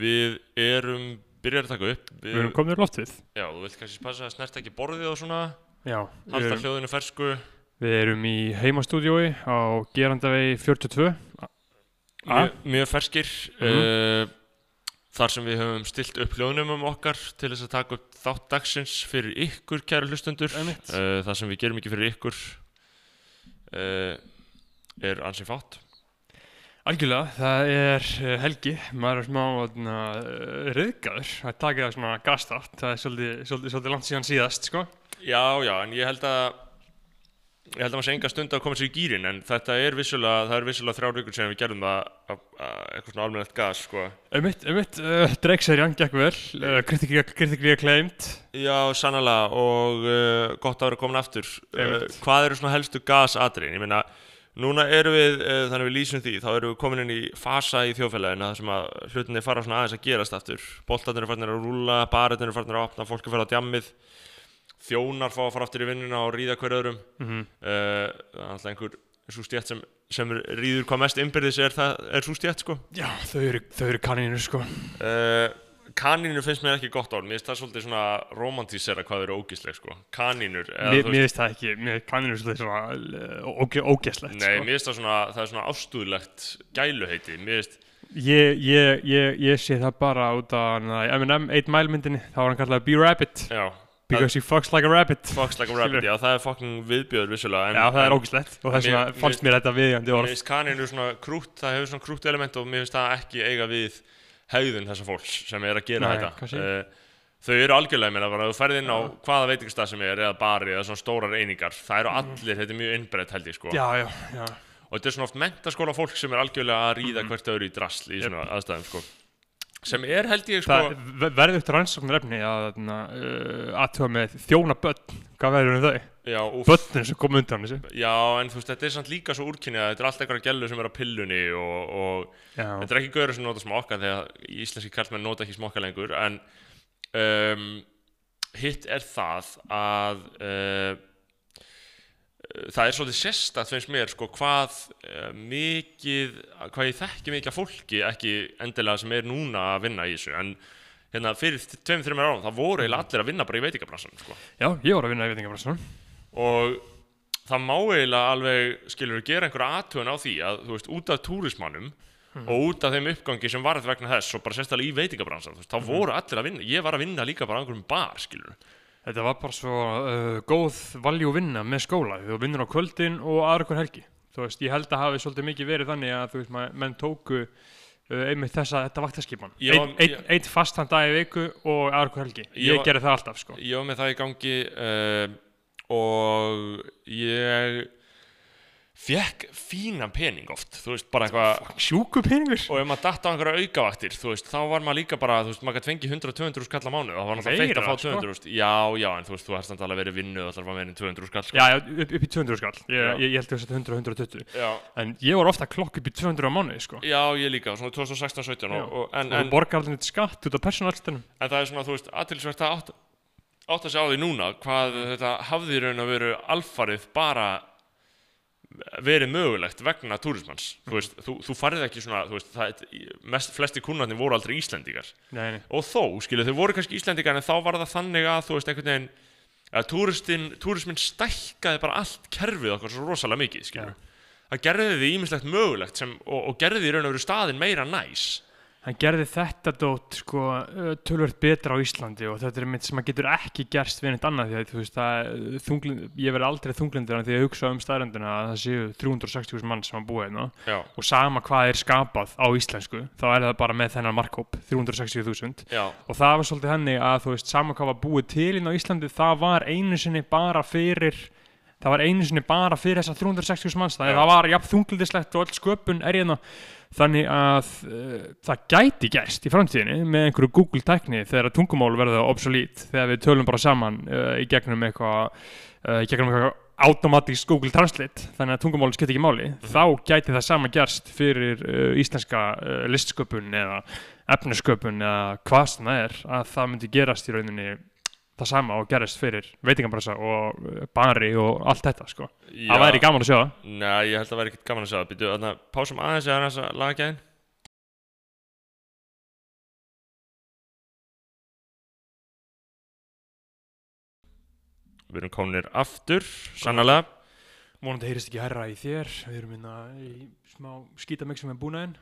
Við erum byrjar að taka upp Við erum komin í loftið Já, þú vilt kannski passa að snert ekki borðið og svona Já, við erum, hljóðinu fersku við erum í heimastúdiói á Gerandavegi 42 A? Mjög, mjög ferskir Mhm. uh, Þar sem við höfum stilt upp hljóðnumum okkar til þess að taka upp þátt dagsins fyrir ykkur, kæru hlustundur Einmitt. uh, Það sem við gerum ekki fyrir ykkur uh, er ansið fátt Algjörlega, það er uh, helgi, maður er smá uh, reyðgæður að taka það svona gastátt, það er svolítið, svolítið, svolítið langt síðan síðast, sko. Já, já, en ég held að ég held að maður sé enga stund að koma sér í gýrin en þetta er vissulega, það er vissulega þrjár vikur sem við gerðum það að- að eitthvað svona almennilegt gas, sko Einmitt, einmitt, uh, Drake-serían gekk vel, uh, kritikri acclaimed, Já, sannlega og uh, gott að vera komin aftur. Hvað eru svona helstu gasatriðin? Ég meina, núna erum við, uh, þannig við lýsum því þá erum við komin inn í fasa í þjóðfélaginu þar sem að hlutinni fara svona aðeins að gerast aftur. Boltarnir eru farnir að rúlla, barirnir eru farnir að opna fólk er farið á djammið. Þjónar fá að fara aftur í vinnuna og ríða hver öðrum. Mm uh, Það er alltaf einhver svo stjætt sem, sem ríður hvað mest innbyrðis er, er svo stjætt sko. Já, þau eru, eru kanínur, sko. Uh, kanínur finnst mér ekki gott orð, mér finnst það svolítið svona romantísera hvað eru ógísleg sko. Kanínur, eða Mér, finnst það ekki, mér kanínur svolítið svona óge, ógeslegt, Nei, sko. mér finnst það svona, það er svona ástúðlegt gæluheiti, mér finnst, Ég, ég, ég, ég sé það bara út af na, M&M 8 Mile myndinni, þá var hann kallað B-Rabbit, já, because he fucks like a rabbit. fucks like a rabbit, já, það er fucking viðbjöður vissulega, en, Já, það er en ógeslegt og þess mér- fannst mér þetta viðjandi mér finnst kanínur svona krútt, það hefur svona krútt element og mér finnst það ekki eiga við hegðun þessa fólks sem er að gera Nei, þetta. Uh, þau eru algjörlega, ég meina, bara, þú ferð inn á hvaða veitingastað sem er, eða bari, eða svona stórar einingar, það eru allir, þetta er mjög innbreytt held ég, sko. Mm. Já, já, já. og þetta er svona oft mentaskóla fólk sem er algjörlega að ríða Mhm. hvert öðru í drasl í svona aðstæðum sko. sem er held ég sko verður eftir rannsóknar efni að uh, aðtöfa með þjóna börn, hvað verður um þau? Börnin sem kom undan þessu. já, en þú veist, þetta er samt líka svo úrkynni að þetta er alltaf einhverja gælu sem er á pillunni og, og þetta er ekki gaurið sem nota smokka þegar íslenski kallmenn nota ekki smokka lengur en um, hitt er það að uh, það er svolítið sérstætt finnst mér sko hvað uh, mikið, hvað ég þekki mikið af fólki ekki endilega sem er núna að vinna í þessu en hérna fyrir tveim, þreim árum það voru eiginlega allir að vinna bara í veitingabransan sko. já ég var að vinna í veitingabransanum. Og það má eiginlega alveg skilur gera einhverja aðtöðun á því að þú veist út af túrismannum og út af þeim uppgangi sem varð vegna þess og bara sérstaklega í veitingabransan þú veist, þá voru allir að vinna, ég var að vinna líka bara á einhverjum bar skilur Þetta var bara svo uh, góð valjú vinna með skóla. Þú vinnur á kvöldin og aðra hver helgi. Þú veist, ég held að hafi svolítið mikið verið þannig að þú veist, ma- menn tóku uh, einmitt þessa, þetta vaktaskipan. Já, Einn ein, ein fastan dag í viku og aðra hver helgi. Ég Ég gerði það alltaf, sko. ég var með það í gangi uh, og ég fekk fínan pening oft þú veist, bara eitthvað Sjúku peningur. og ef maður datt á einhverja aukavaktir þú veist, þá var maður líka bara, þú veist, maður gæti fengið 100-200 skall á mánu, það var náttúrulega feitt að fá sko. 200 sko. já, já, en þú veist, þú hefst alveg verið vinnu og að fá meira en 200 skall sko. Já, já, upp, upp í 200 skall. Ég, ég, ég held að þetta 100 og 120. já, En ég var ofta klokk upp í 200 á mánuði, sko. já, ég líka, svona 2016-17 Já. og, og, en, og en, þú borgar allir neitt skatt út af persónalstunum. en það er svona, þú veist, aðtilsvert að átt, að segja á því núna hvað þetta hafði raun að veru alfarið bara verið mögulegt vegna túrismans. Þú veist, þú, þú farið ekki svona veist, það, mest, flesti kunnarnir voru aldrei Íslendingar. Nei, nei. og þó, skilu, þau voru kannski Íslendingar en þá var það þannig að, þú veist, einhvern veginn að túristin, túrismin stækkaði bara allt kerfið okkar svo rosalega mikið, skilu það gerði því ímislegt mögulegt sem, og, og gerði því raun og veru staðin meira næs Hann gerði þetta dót sko tölvört betra á Íslandi og þetta er mynd sem að getur ekki gerst við neitt annað því að þú veist það, uh, þunglind, ég verði aldrei þunglindur en því að hugsa um staðrendina að það séu 360.000 mann sem að búa hérna. Og sama hvað er skapað á íslensku þá er það bara með þennan markhóp 360.000 já, og það var svolítið henni að þú veist sama hvað var búið til inn á Íslandi það var einu sinni bara fyrir það var einu sinni bara fyrir þessar 360 manns þannig Já. að það var jafn þunglindislegt þannig að uh, það gæti gerst í framtíðinni með einhverju Google tækni þegar tungumál verða obsolít þegar við tölum bara saman uh, í gegnum eitthvað uh, í gegnum eitthvað automatísk Google Translate þannig að tungumáli skiptir ekki máli þá gæti það sama gerst fyrir uh, íslenska uh, listsköpun eða efnasköpun eða hvað sem það er að það myndi gerast í rauninni það sama og gerist fyrir veitingambrösa og eh, banari og allt þetta sko. Það væri gaman að sjá það. Nei, ég held að það væri ekkert gaman að sjá það. Býtu að það pásum aðeins eða aðeins að laga gæðin. Við erum kominir aftur, sannlega. Mónandi heyrist ekki herra í þér. Við erum minna í smá skítamixum en búnaðinn.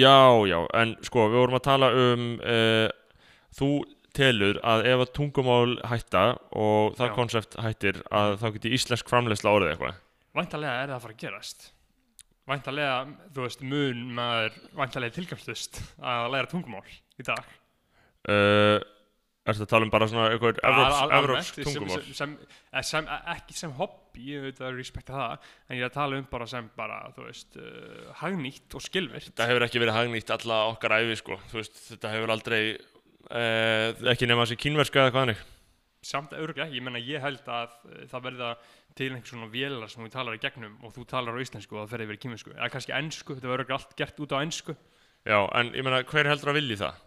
Já, já, en sko, við vorum að tala um uh, þú telur að ef að tungumál hætta og það Já. konsept hættir að þá geti íslensk framleiðsla orðið eitthvað væntalega er það að fara að gerast væntalega, þú veist, mun maður væntalega tilgangslust að læra tungumál í dag uh, Ertu að tala um bara svona eitthvað evrópsk tungumál? sem, sem, eh, sem, ekki sem hobby, ég veit að respekta það en ég er að tala um bara sem bara, þú veist uh, hagnýtt og skilvirt Þetta hefur ekki verið hagnýtt alla okkar æfi sko. Veist, þetta hefur aldrei uh, ekki nema þessi kínverska eða hvað hannig samt örglega, ég menna ég held að uh, það verða til einhvers svona vélar sem þú talar í gegnum og þú talar á íslensku og það fer yfir í kýminsku eða kannski ennsku, þetta verður allt gert út á ennsku Já, en ég meina, hver heldur að vilji það?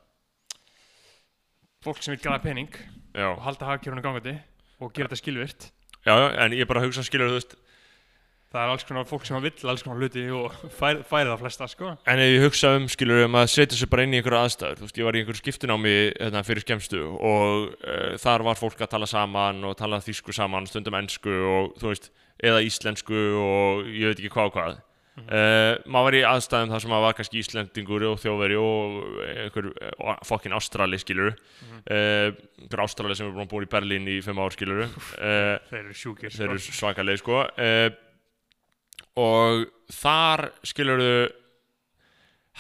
fólk sem vil græða pening Já, og halda hagkjörunum gangandi og gera þetta skilvirt já, já, en ég bara hugsa skilur, þú veist það er alls konar fólk sem vill alls konar hluti og fær, færi það flesta sko. En ef ég hugsa um, skilur, um að setja sér bara inn í einhverja aðstæður, þú veist, ég var í einhverju skiptunámi hérna, fyrir skemmstu og uh, þar var fólk að tala saman og tala þýsku saman, stundum ensku og þú veist, eða íslensku og ég veit ekki hvað og hvað. Uh, maður var í aðstæðum þar sem maður var kannski íslendingur og þjóveri og einhver uh, fokkin ástrali skilur Mhm. uh, einhver ástrali sem er búin að búa í Berlín í fimm ár skilur uh, þeir eru sjúkir þeir eru svakaleg sko. Uh, og þar skilurðu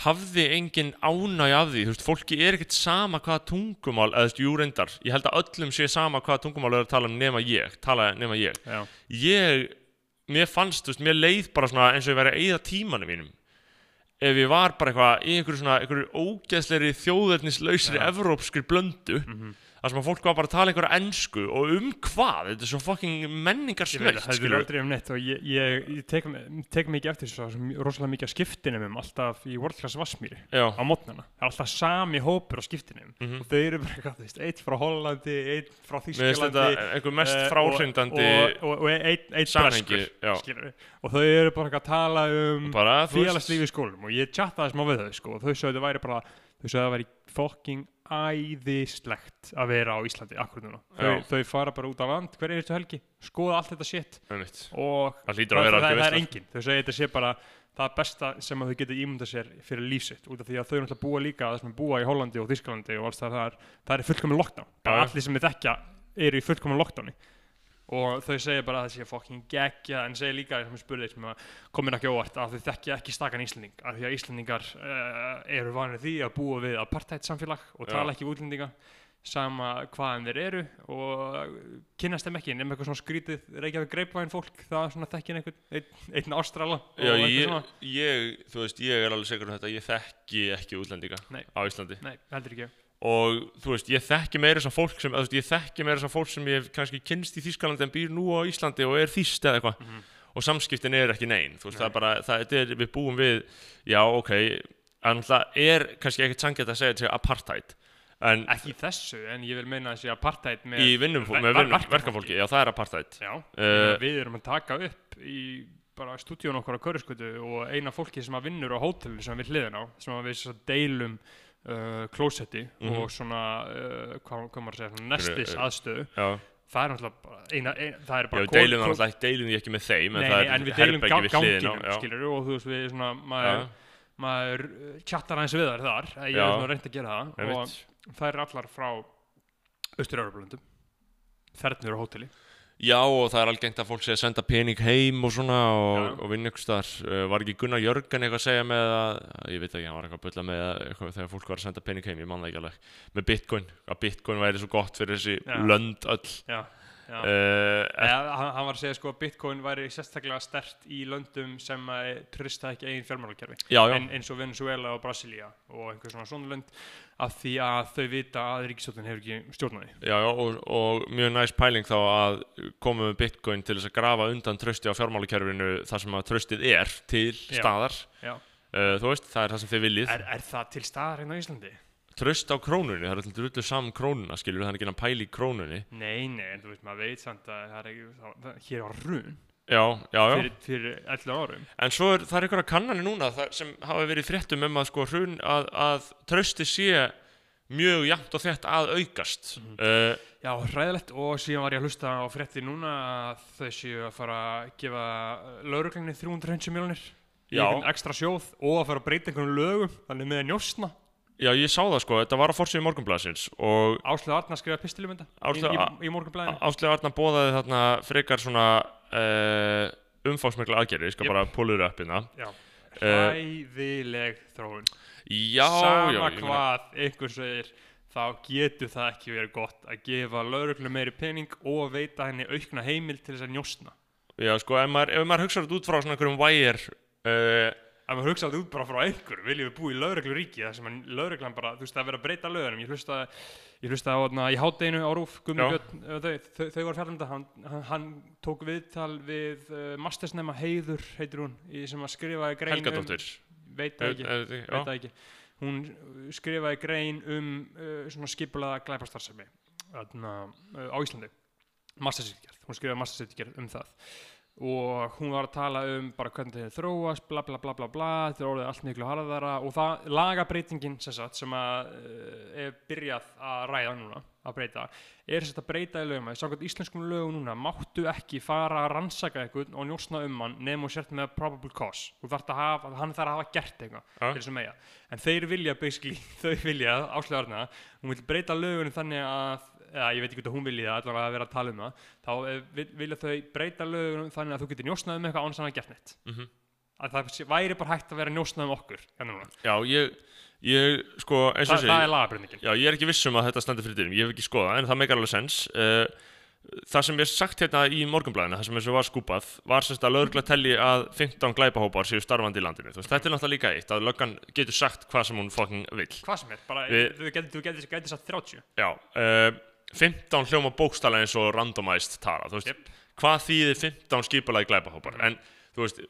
hafði engin ánæg af því þú veist, fólki er ekkert sama hvaða tungumál eða þú veist, jú reyndar, ég held að öllum sé sama hvaða tungumál er að tala um nema ég tala nema ég, Já. ég mér fannst, þú veist, mér leið bara svona eins og ég væri að eyða tímanum mínum ef ég var bara eitthvað í einhverju svona einhverju ógeðslegri þjóðernislausri Já. evrópskri blöndu Mhm. Þar sem að fólk var bara að tala einhverja ensku og um hvað, þetta er svo fucking menningar snögt, að þetta er aldrei um neitt og ég, ég, ég tek, tek mikið eftir svo sem rosalega mikið skiptinum um alltaf í World Class Vassmýri Já, á mótnana, það er alltaf sami hópur á skiptinum. Mhm. og þau eru bara eitthvað, þú veist, eitt frá Hollandi, eitt frá Þýskalandi einhver mest fráhrindandi og, og, og eitt, eitt breskur og þau eru bara að tala um félagslífi í skólum og ég chattaði smá við þau sko, og þau sögðu þetta væri bara þau sögðu að það væri fucking æðislegt að vera á Íslandi akkur núna. Þau, þau fara bara út á land hverja einstu helgi, skoða allt þetta shit. Einmitt. og það að það, það, það er engin þau segja þetta sé bara það besta sem að þau getur ímynda sér fyrir lífsitt út af því að þau náttúrulega búa líka það sem búa í Hollandi og Þískalandi og alls það það er fullkomin lockdown. Bara allir sem við þekkja eru í fullkomin lockdowni og þau segja bara að það sé fucking geggja en segja líka ég spurði sem að komin ekki óvart að þau þekkja ekki stakan Íslanding af því að Íslandingar uh, eru vanið því að búa við apartheid samfélag og Já. tala ekki við útlendinga sama hvaðan þeir eru og kynnast þeim ekki nema eitthvað svona skrítið Reykjavík greipvæn fólk það þekkir einhvern einn, einn ástrala Já, ég, ég, þú veist, ég er alveg segur um þetta, ég þekki ekki útlendinga Nei. á Íslandi Nei, heldur ekki og þú veist, ég þekki meira þess að fólk sem, veist, ég þekki meira þess að fólk sem ég hef kannski kynst í Þýskalandi en býr nú á Íslandi og er þýst eða eitthvað Mhm. og samskiptin er ekki nein, þú veist, Nei. það er bara, það er, við búum við, já, ok, en það er kannski ekkert sangjart að segja þetta sé apartheid, en Ekki þessu, en ég vil meina þessi apartheid með í vinnum, með vinnum, verkafólki. já, það er apartheid. Já, uh, við erum að taka upp í bara stúdíun okkar á Köruskutu og eina fólki sem að vinnur á hótelinu sem við hliðin á, sem að við deilum uh, klósetti Mhm. og svona, uh, hvað, hvað maður að segja, nestis Eh, aðstöðu Já, það er náttúrulega eina, eina það er já, bara við kon- deilum það náttúrulega, deilum því ekki með þeim, en Nei, er en við deilum við ganginum, já. skilur og þú veist, við svona, Já, maður, maður chattar aðeins við þar þar, ég Já. hef svona reynd að gera það og það er allar frá Austur-Európa-löndum þernur á hóteli Já og það er algengt að fólk sé að senda pening heim og svona og, og staðar. Uh, Var ekki Gunnar Jörgen eitthvað að segja með að Ég veit ekki, hann var eitthvað að bulla með að, eitthvað, þegar fólk var að senda pening heim, ég man það ekki alveg Með Bitcoin, að Bitcoin væri svo gott fyrir þessi Já. lönd öll. Já uh, Ja, hann, hann var að segja sko að Bitcoin væri sérstaklega stert í löndum sem að trista ekki eigin fjármálakerfi Já, já, en, eins og Venezuela og Brasilia og einhver svona svona lönd af því að þau vita að ríkistjórnin hefur ekki stjórnaði já, já og, og mjög næst pæling þá að koma með Bitcoin til þess að grafa undan trösti á fjármálakerfinu þar sem að tröstið er til Já. staðar Já. uh, Þú veist, það er það sem þið viljið er, er það til staðar hérna á Íslandi? Tröst á krónunni, það er alltaf drullu saman krónuna skilur, það er ekki að pæla í krónunni. Nei, nei, en þú veist maður veit samt að það er ekki, það, það, hér var run Já, já, já. Fyrir, fyrir 11 árum. En svo er, það er einhverja kannanir núna það, sem hafa verið fréttum um að sko hrun að, að trösti sé mjög jafnt og þett að aukast. Mhm. uh, Já, hræðilegt og síðan var ég að hlusta á frétti núna að þau séu að fara að gefa lauruglinni 350 miljonir í ekstra sjóð og að fara að breyta einhvern lögum þannig með að njósna Já, ég sá það sko, þetta var á forsíðu morgunblæsins og Áslöð Arnar skrifa pistilum þetta í, Áslaug í, A- í morgunblæðinu Áslega Arna bóðaði þarna frekar svona uh, umfásmikla aðgerði, ég skal Jep. bara púlur upp hérna. Eh, hræðileg þróun. Já, Sama já, meina- hvað einhver segir þá getur það ekki verið gott að gefa lauruglu meiri pening og veita henni aukna heimil til þess að njósna. Já, sko, ef maður, ef maður hugsa þetta út frá svona einhverjum vægir uh, ef maður hugsa þetta út bara frá einhver viljum við búa í lauruglu ríki þar sem að lauruglan bara, þú veist, það er verið að breyta lögunum. Ég hlusta, ég hlusta á, na, í hátdeinu á Rúf Já. Björn, þau, þau, var fjallum þetta hann, hann, tók viðtal við uh, mastersnema Heiður, heitir hún í, sem að skrifaði grein Helgadóttir. Um, veit það ekki, Eh, eh, veit það ekki. Hún skrifaði grein um uh, svona skipulaða glæpastarsemi uh, á Íslandi. Mastersýtgerð, hún skrifaði mastersýtgerð um það og hún var að tala um bara hvernig þetta þróast, bla bla bla bla bla þetta er orðið allt miklu harðara. Og það lagabreitingin sem, sagt, sem að uh, er byrjað að ræða núna að breyta, er þess að breyta í lögum. Að samkvæmt íslenskum lögum núna máttu ekki fara að rannsaka einhvern og njósna um hann nefnum og sért með probable cause. Þú þarft að hafa, hann þarf að hafa gert eitthvað en þeir vilja basically, þau vilja, áslegarna hún vil breyta lögunum þannig að eða ég veit ekki hvað hún vilja það, allavega að vera að tala um það þá eh, vil- vilja þau breyta lögunum þannig að þú getur njósnað um eitthvað án sem það gert neitt. Mhm. að það væri bara hægt að vera njósnað um okkur hérna já ég, ég, sko, eins Þa, og það er segi lagabreytingin. Já, ég er ekki viss um að þetta stendur fyrir dyrum, ég hef ekki skoðað, en það meikar alveg sens uh, Það sem ég sagt hérna í morgunblæðinu, það sem þessu var skúpað var semst að lögregla telli að 15 glæpahópar séu starfandi í landinu, veist, þetta er náttúrulega líka eitt að löggan getur sagt hvað sem hún fucking vill. Hvað sem er, bara Við- þú getur, satt 30 Já, uh, 15 hljóma bókstala eins og randomized tala, veist, Jep. hvað þýðir 15 skipulagi glæpahópar, en þú veist,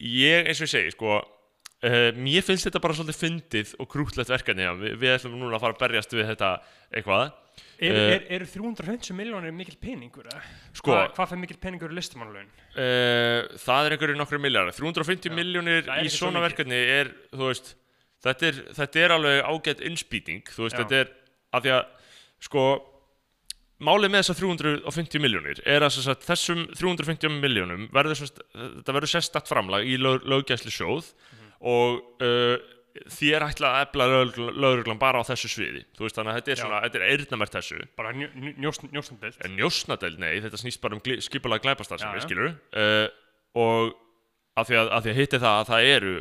ég eins og ég segi, sko, uh, mér finnst þetta bara svolítið fyndið og krútlegt verkefni, við, við ætlum núna að fara að berjast við þetta eitthvað, Eh, er, er 350 miljónir mikil peningur? Sko- hvað, hvað fyrir mikil peningur er listamannlaun Uh, það er einhverju nokkru miljardar 350 Já. miljónir í svona verkefni er veist, þetta er, þetta er alveg ágætt innspýting, þetta er af því að, sko málið með þessar 350 miljónir er að sagt, þessum 350 miljónum verður, þetta verður sérstakt framlag í lög, löggæsli sjóð Mhm. og uh, því er ætlað að efla lögreglan bara á þessu sviði. Veist, þannig að þetta er svona, þetta er eyrnamert þessu. Bara njó, njósn, njósnandelt En njósnadeild, nei, þetta snýst bara um gli- skipulega glæpastar sem við skilur uh, og af því að, því að hitti það að það eru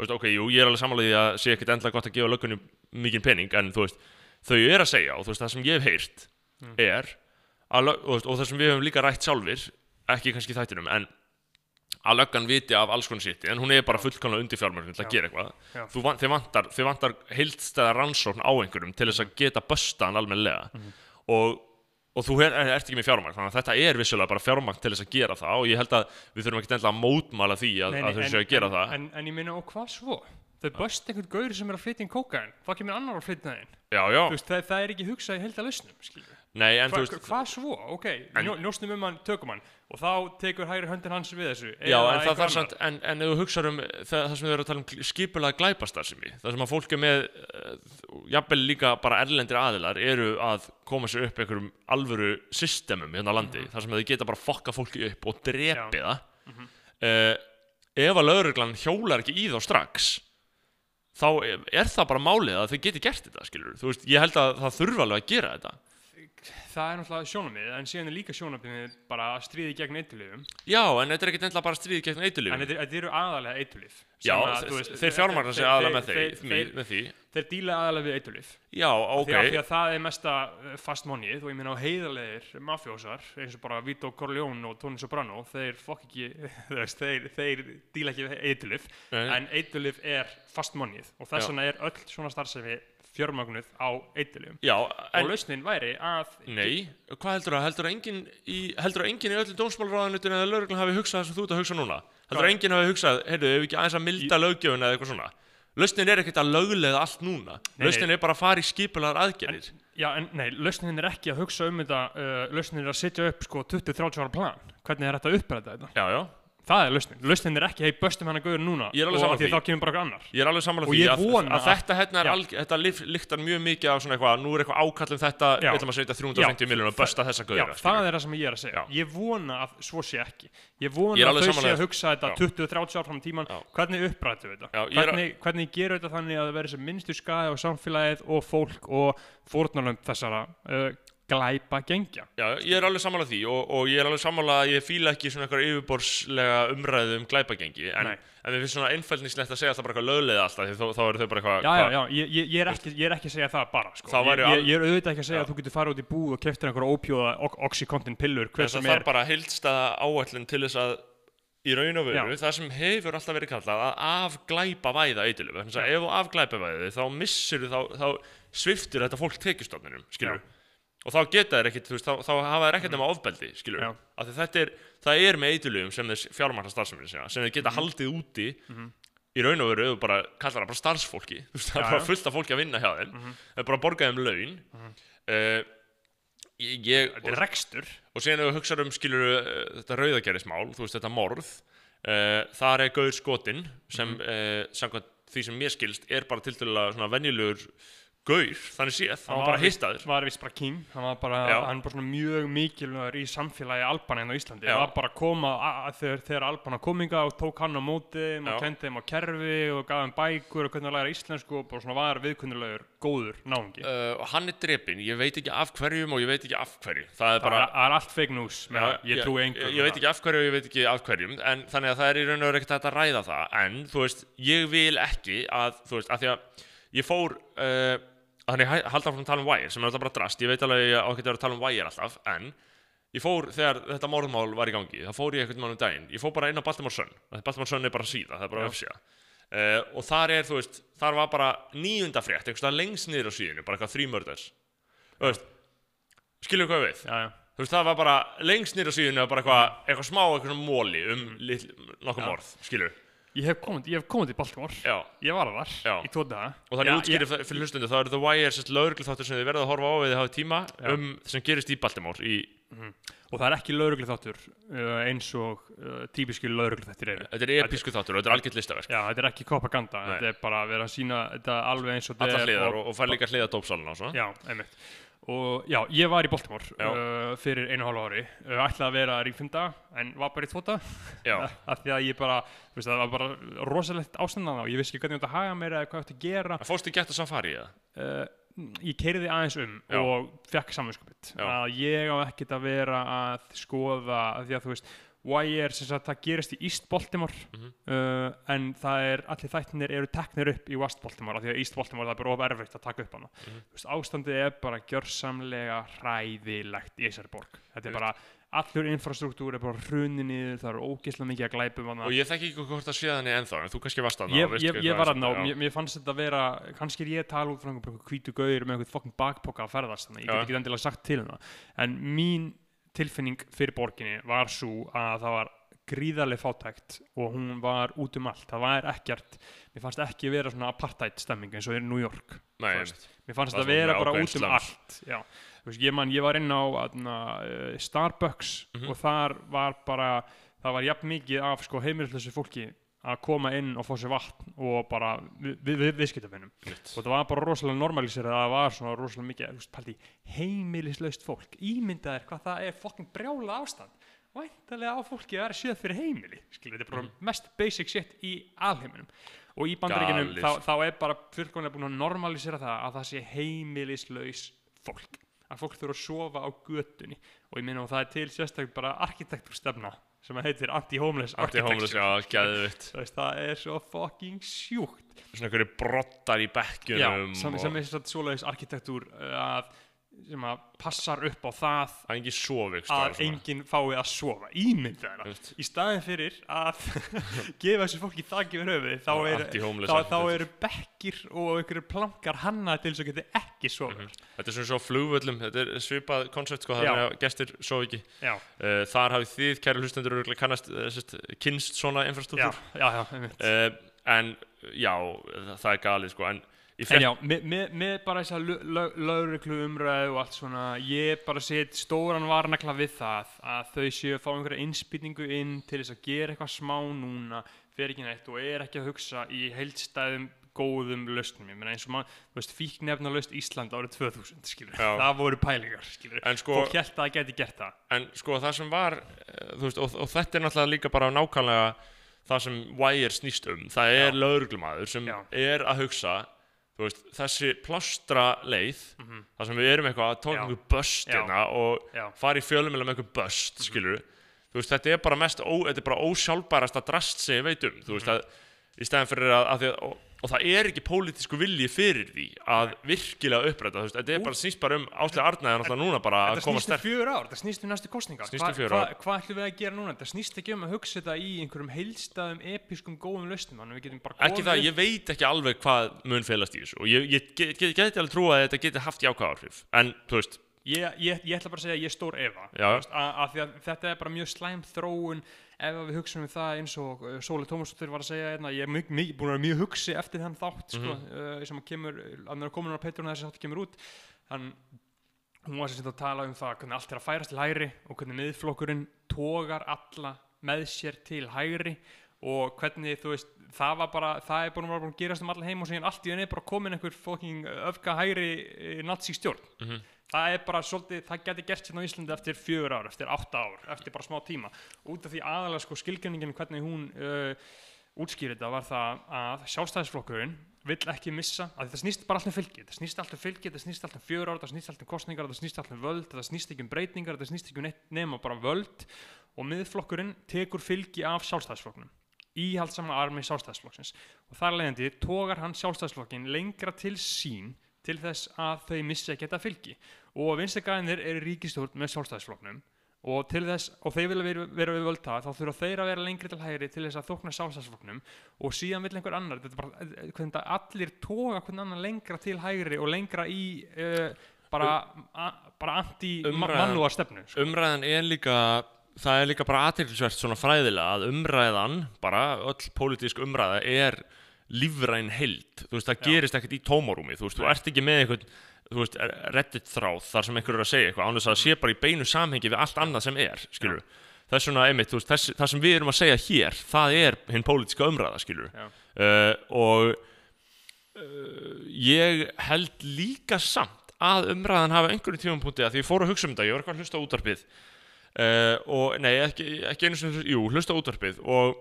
veist, ok, jú, ég er alveg samanlega því að sé ekkert endla gott að gefa löggunni mikinn pening en þú veist, þau er að segja og þú veist, það sem ég hef heyrt Mm. er að, og, og það sem við höfum líka rætt sjálfir ekki kannski þættinum, en að löggan viti af alls konar sitt en hún er bara fullkomlega undir fjármörgum til að gera eitthvað. Van, þið vantar, vantar heildstæða rannsókn á einhverjum til þess að geta bösta hann almennilega. Mhm. og, og þú er, ert ekki með fjármagn þannig að þetta er vissulega bara fjármagn til þess að gera það og ég held að við þurfum ekki endilega að mótmála því að, að þau séu að gera en, það. en, en ég minna, og hvað svo? þau böst einhvern gaur sem er að flytja inn kókain hvað kemur annar að flytja það inn? Það, það er ekki hugsað í heilda lausnum skilur nei, en þú veist hvað svo? Ok, njó, njósnum um hann, tökum hann. Og þá tekur hægri höndin hans við þessu. Já, en það þarf samt, en, en ef þú hugsaður um það, það sem við erum að tala um skipulega glæpastarðsemi það sem að fólk er með uh, jafnvel líka bara erlendir aðilar eru að koma sér upp einhverjum alvöru systemum hérna á landi, þar sem þau geta bara fokka fólki upp og drepi það. Uh, ef að lauruglan hjólar ekki í þá strax þá er það bara málið að þau geti gert þetta skilur, þú veist, ég held að það þurfa alveg að gera þetta það er náttúrulega sjónamið en síðan er líka sjónamið bara að stríði gegn eitulifum Já, en þetta er ekkert endilega bara stríði gegn en eitulífum þetta, eru aðalega eitulif Já, þe- þeir fjármagnar sig aðalega með, þeir, þeir, þeir, með því. þeir díla aðalega við eitulif Já, ok því, að, því að það er mesta uh, fast moneyð og ég meina á heiðarlegir mafjósar eins og bara Vito Corleone og Tony Soprano þeir fokk ekki veist, þeir, þeir díla ekki við eitulif en eitulif er fast moneyð og þess vegna er öll svona starfsemi fjármagnuð á Já, og lausnin væri að Nei, hvað heldur að, heldur að enginn í, enginn í öllu dómsmálráðanutinu eða lögreglun hafi hugsað það sem þú ert að hugsa núna? Heldur að Hvað? enginn hafi hugsað, heyrðu, ef við ekki aðeins að milda löggjöfuna eða eitthvað svona? Lausnin er ekkert að löglega allt núna. Nei, Lausnin er bara að fara í skipulaðar aðgerðir. Já, en nei, lausnin er ekki að hugsa um þetta uh, lausnin er að setja upp sko 20-30 ára plan hvernig er þetta að uppræta þetta Já, já, það er lausnin, lausnin er ekki hei böstum hann að gauður núna og því þá kemur bara eitthvað annar Ég er alveg Og því að, að að- þetta hérna er alg, þetta líktar mjög mikið af svona eitthvað, nú er eitthvað ákall um þetta, við ætlum að setja 350 miljónum og bösta þessa Já, gauðra. það er það sem ég er að segja. Ég vona að svo sé ekki Ég vona Ég að þau sé að hugsa þetta Já. 20-30 ár fram tíman Já. Hvernig upprættu við þetta? Er að- hvernig, hvernig gerur þetta þannig að það verður sem minnstu skæði á samfélagið og fólk og fórnarlönd þessara uh, glæpa gengja Já, ég er alveg sammála því og, og ég er alveg sammála að ég fíla ekki svona eitthvað yfirborðslega umræðu um glæpagengi en, Nei. en við finnst svona einfældnislegt að segja alltaf bara eitthvað löglega alltaf þá, þá eru þau bara eitthvað Já, já, hvað- já, ég, ég, er ekki, ég er ekki að segja það bara sko. Það ég, væri ég, er auðvitað ekki að segja Já. að þú getur farið út í búð og keftir einhverja ópjóða oxycontin pillur hver sem er þarf bara heildstæða áætlun til þess að í raun og veru, Já. það sem hefur alltaf verið kallað að afglæpa væða að ef þú afglæpa væði þá missir þá, þá sviftir þetta fólk tekjustofninum skilur Já. Og þá geta þær ekkit, þú veist, þá, þá hafa þær ekkert nema ofbeldi skilur, Já. af því þetta er það er með eitilöfum sem þess fjármækna starfsefni sem þeir Mhm. geta haldið úti í raun og veru, ef þú bara kallar það bara starfsfólki, þú veist, það Já, er bara já. fullt af fólki að vinna hjá þeim. Það er bara að borga þeim laun. Uh, ég, ég Þetta er rekstur. Og síðan ef við hugsaðum um skilur þetta rauðagerðismál, þú veist þetta morð uh, þar er Gaur Skotin sem uh, samkvæmt því sem mér skilst er bara til dæla svona venjulegur Gaur, þannig séð, hann var bara hittaður. var vist bara king. Hann var bara, hann bara mjög mikilvægur í samfélagi Albana en á Íslandi. Já. það var bara að koma að, þegar, þegar Albana kominga og tók hann á móti og kendi þeim á kerfi og gaf þeim bækur og hvernig að læra íslensku og bara svona var viðkunnulegur góður náungi. Uh, og hann er drepinn, ég veit ekki af hverjum og ég veit ekki af hverju. Það er það bara er, er allt fake news með, Já, ég trúi engum ég, ég veit ekki af hverju og ég veit ekki af hverjum en þannig að það er í raun og veru ekkert að ræða það. En þú veist, ég vil ekki að þú veist, að því að ég fór uh, þannig að halda frá að tala um Wire sem er alltaf bara drast, ég veit alveg að á ekki að tala um Wire alltaf, en ég fór þegar þetta morðmál var í gangi, þá fór ég einhvern mann um daginn, ég fór bara inn á Baltimore Sun. Baltimore Sun er bara síða, það er bara öfsíða uh, og þar er, þú veist, þar var bara níunda frétt, einhvers lengst niður á síðinu bara eitthvað veist, skilur hvað við? Já, já. Þú veist, það var bara lengst nýra síðan bara eitthvað, eitthvað smá, eitthvað móli um litl, nokkuð morð, skilur Ég hef komið, ég hef komið til Baltimore. Já, ég var þar í tvo daga. Og þannig útskýrið ég- fyrir hlustundu, þá eru The Wire sérst lauruglu þáttur sem þið verða að horfa á eða hafa tíma Já. um sem gerist í Baltimore í, og það er ekki lauruglu þáttur uh, eins og uh, típiski lauruglu þáttur eru. Þetta er episku þáttur og þetta er algjört listaverk. Já, þetta er ekki propaganda, þetta er bara að vera að sína þetta alveg eins og þetta er hliðar og, og fær líka hliða dópsalina og svona. Já, einmitt Og já, ég var í Baltimore uh, fyrir einu og hálfu ári uh, ætlaði að vera dag en var bara í tvo dag Já, af því að ég bara, veist, það var bara rosalegt ástandan og ég vissi ekki hvernig ég átti að haga mér eða hvað ég átti að gera það fórstu gett að safari eða? uh, ég keiriði aðeins um Já. og fekk samvinskupið Já. að ég á ekkert að vera að skoða að því að þú veist Wire sem sagt það gerist í East Baltimore Mhm. uh, en það er allir þættinir eru teknir upp í West Baltimore af því að East Baltimore það er bara of erfitt að taka upp hana. Mhm. þú veist, ástandið er bara gjörsamlega hræðilegt í þessari borg. Þetta er bara allur infrastruktúr er bara hrunni niður það eru ógeðslega mikið að glæpum hana Og ég þekki ekki hvort að sé þannig ennþá, en þú kannski varst að ég, ég, ég var að ná, mér, mér fannst þetta að vera kannski er ég að tala út frá einhver hvítu gauður með einhvern fokkin bakpoka að ferðast þannig, ég get ekki endilega sagt til um það. En mín tilfinning fyrir borginni var svo að það var gríðarlega fátækt og hún var út um allt, það var ekkert mér fannst ekki vera svona apartheid stemming eins og er New York Nei, mér fannst Það er vera bara út um allt veist, ég, man, ég var inn á aðna, uh, Starbucks Mhm. og þar var bara það var jafn mikið af sko, heimilislösu fólki að koma inn og fá sér vatn og bara við, við, við viðskiptafinnum og það var bara rosalega normalisir að það var svona rosalega mikið heimilislaust fólk. Ímyndaðir hvað það er fokkin brjála ástand. Væntalega á fólki að vera séð fyrir heimili skilur, þetta er bara mest basic shit í alheiminum. Og í bandaríkinum Galið. þá, þá er bara fullkomlega búin að normalisera það að það sé heimilislaus fólk. Að fólk þurfa að sofa á götunni. Og ég minna og það er til sérstaklega bara arkitekturstefna sem heitir anti-homeless Anti-homeless, architecture. já, Þú veist, það er svo fucking sjúkt. Svona einhverju brottar í Já, bekkjunum sem, og sem er svona svoleiðis arkitektúr uh, að, sem að passar upp á það Það er engin sofik að enginn fái að sofa. Ímynda þeirra Veist. í staðin fyrir að gefa þessu fólki þakki við höfuði þá, er, þá, þá eru bekkir og einhverju plankar hanna til þess að geti ekki sofa Þetta er svona svo á flugvöllum, þetta er svipað koncept sko, það er að gestir svo ekki. Já, uh, Þar hafið þið, kæri hlustendur, kannast uh, sest, kynst svona infrastruktúr. Já, já, uh, En já, það, það er galið sko En En já, með, með, með bara þess að lögreglu umræðu og allt svona, ég bara set stóran varnakla við það að þau séu að fá einhverja innspýtningu inn til þess að gera eitthvað smá núna, fer ekki neitt og er ekki að hugsa í heildstæðum góðum lausnum, ég meina eins og maður, þú veist, fíknefna laust Ísland árið 2000, skilur, Já. það voru pælingar, skilur, en sko, fólk held að það geti gert það. en sko það sem var eh, þú veist, og, og þetta er náttúrulega líka bara nákvæmlega það sem Wire snýst um það er Já. lögreglumæður sem Já. er að hugsa veist, þessi plástra leið Mhm. þar sem við erum eitthvað að tóka Já. einhver böst Já. hérna og Já, fara í fjölumila með einhver böst, skilur þú veist, þetta er bara mest, ó, þetta er bara ósjálfbærasta drast sem ég veit um, þú veist að í stæðan fyrir að, að að og, það er ekki pólitísku vilji fyrir því að virkilega uppræta, þetta er bara snýst bara um Áslega Arnaði náttúrulega núna bara að Þetta koma snýst um sterk fjör ár, þetta snýst um næstu kostningar um Hva- fjögur hva- ár. Hvað ætlum við að gera núna? Þetta snýst ekki um að hugsa þetta í einhverjum heilstæðum, episkum, góðum bara ekki það, ég veit ekki alveg hvað mun felast í þessu og ég, ég get, get, geti alveg trúa að þetta geti haft jákvæð áhrif en, þú veist, ég, ég, ég ætla bara að segja að ég er stór veist, að, að að þetta er bara mjög slæm þróun ef að við hugsaum um það eins og uh, Sóli Tómasdóttir var að segja hérna, ég er mjög, mjög, búin að vera mjög hugsi eftir þann þátt sko, Mhm. uh, sem að kemur, að er komin á Patreon þessi þátt kemur út hann, hún var sem sagt að tala um það hvernig allt er að færast til hægri og hvernig miðflokkurinn tógar alla með sér til hægri og hvernig þú veist það var bara, það er búin að vera búin að gerast um allan heim og síðan allt í henni er bara komin einhver fucking öfga hægri nazi stjórn Mhm. Það er bara svolítið, það geti gert hérna á Íslandi eftir fjögur ár, eftir átta ár, eftir bara smá tíma. Út af því aðalega sko skilgjörningin hvernig hún uh, útskýrði þetta var það að sjálfstæðisflokkurinn vill ekki missa, að þetta snýst bara allt um fylgi þetta snýst allt um fylgi, þetta snýst allt um fjögur ár þetta snýst allt um kostningar, þetta snýst allt um völd þetta snýst ekki um breytingar, þetta snýst ekki um nema bara völd. Og miðflokkurinn tekur fylgi af sjálfstæðisflokknum íhaldsama armi sjálfstæðisflokksins. Og þar leiðandi tógar hann sjálfstæðisflokkin lengra til sín til þess að þau missi að geta fylgi. Og vinstagæðinir eru ríkistjórn með sjálfstæðisflokknum. Og til þess, og þeir vilja vera, vera við völda þá þurfa þeir að vera lengri til hægri til þess að þókna sjálfstæðisflokknum. Og síðan vil einhver annar, þetta er bara, eh, hvernig þetta allir toga hvernig annar lengra til hægri og lengra í uh, bara, a, bara anti-mannúar stefnu sko. umræðan er líka það er líka bara aðtilsvert svona fræðilega að umræðan, bara öll pólitísk umræða er lífræn held, þú veist, það Já. gerist ekkert í tómarúmi, þú veist, þú ert ekki með einhvern þú veist, reddit þráð þar sem einhver er að segja eitthvað, án þess að það sé bara í beinu samhengi við allt annað sem er, skilur það er svona, einmitt, þú veist, þess, það sem við erum að segja hér það er hinn pólitíska umræða, skilur uh, og uh, ég held líka samt að umræðan hafa einhverjum tímapunkti að því ég fór að hugsa um þetta, ég var eitthvað að hlusta útarpið uh, og nei, ekki, ekki einu sem, jú, hlusta útarpið og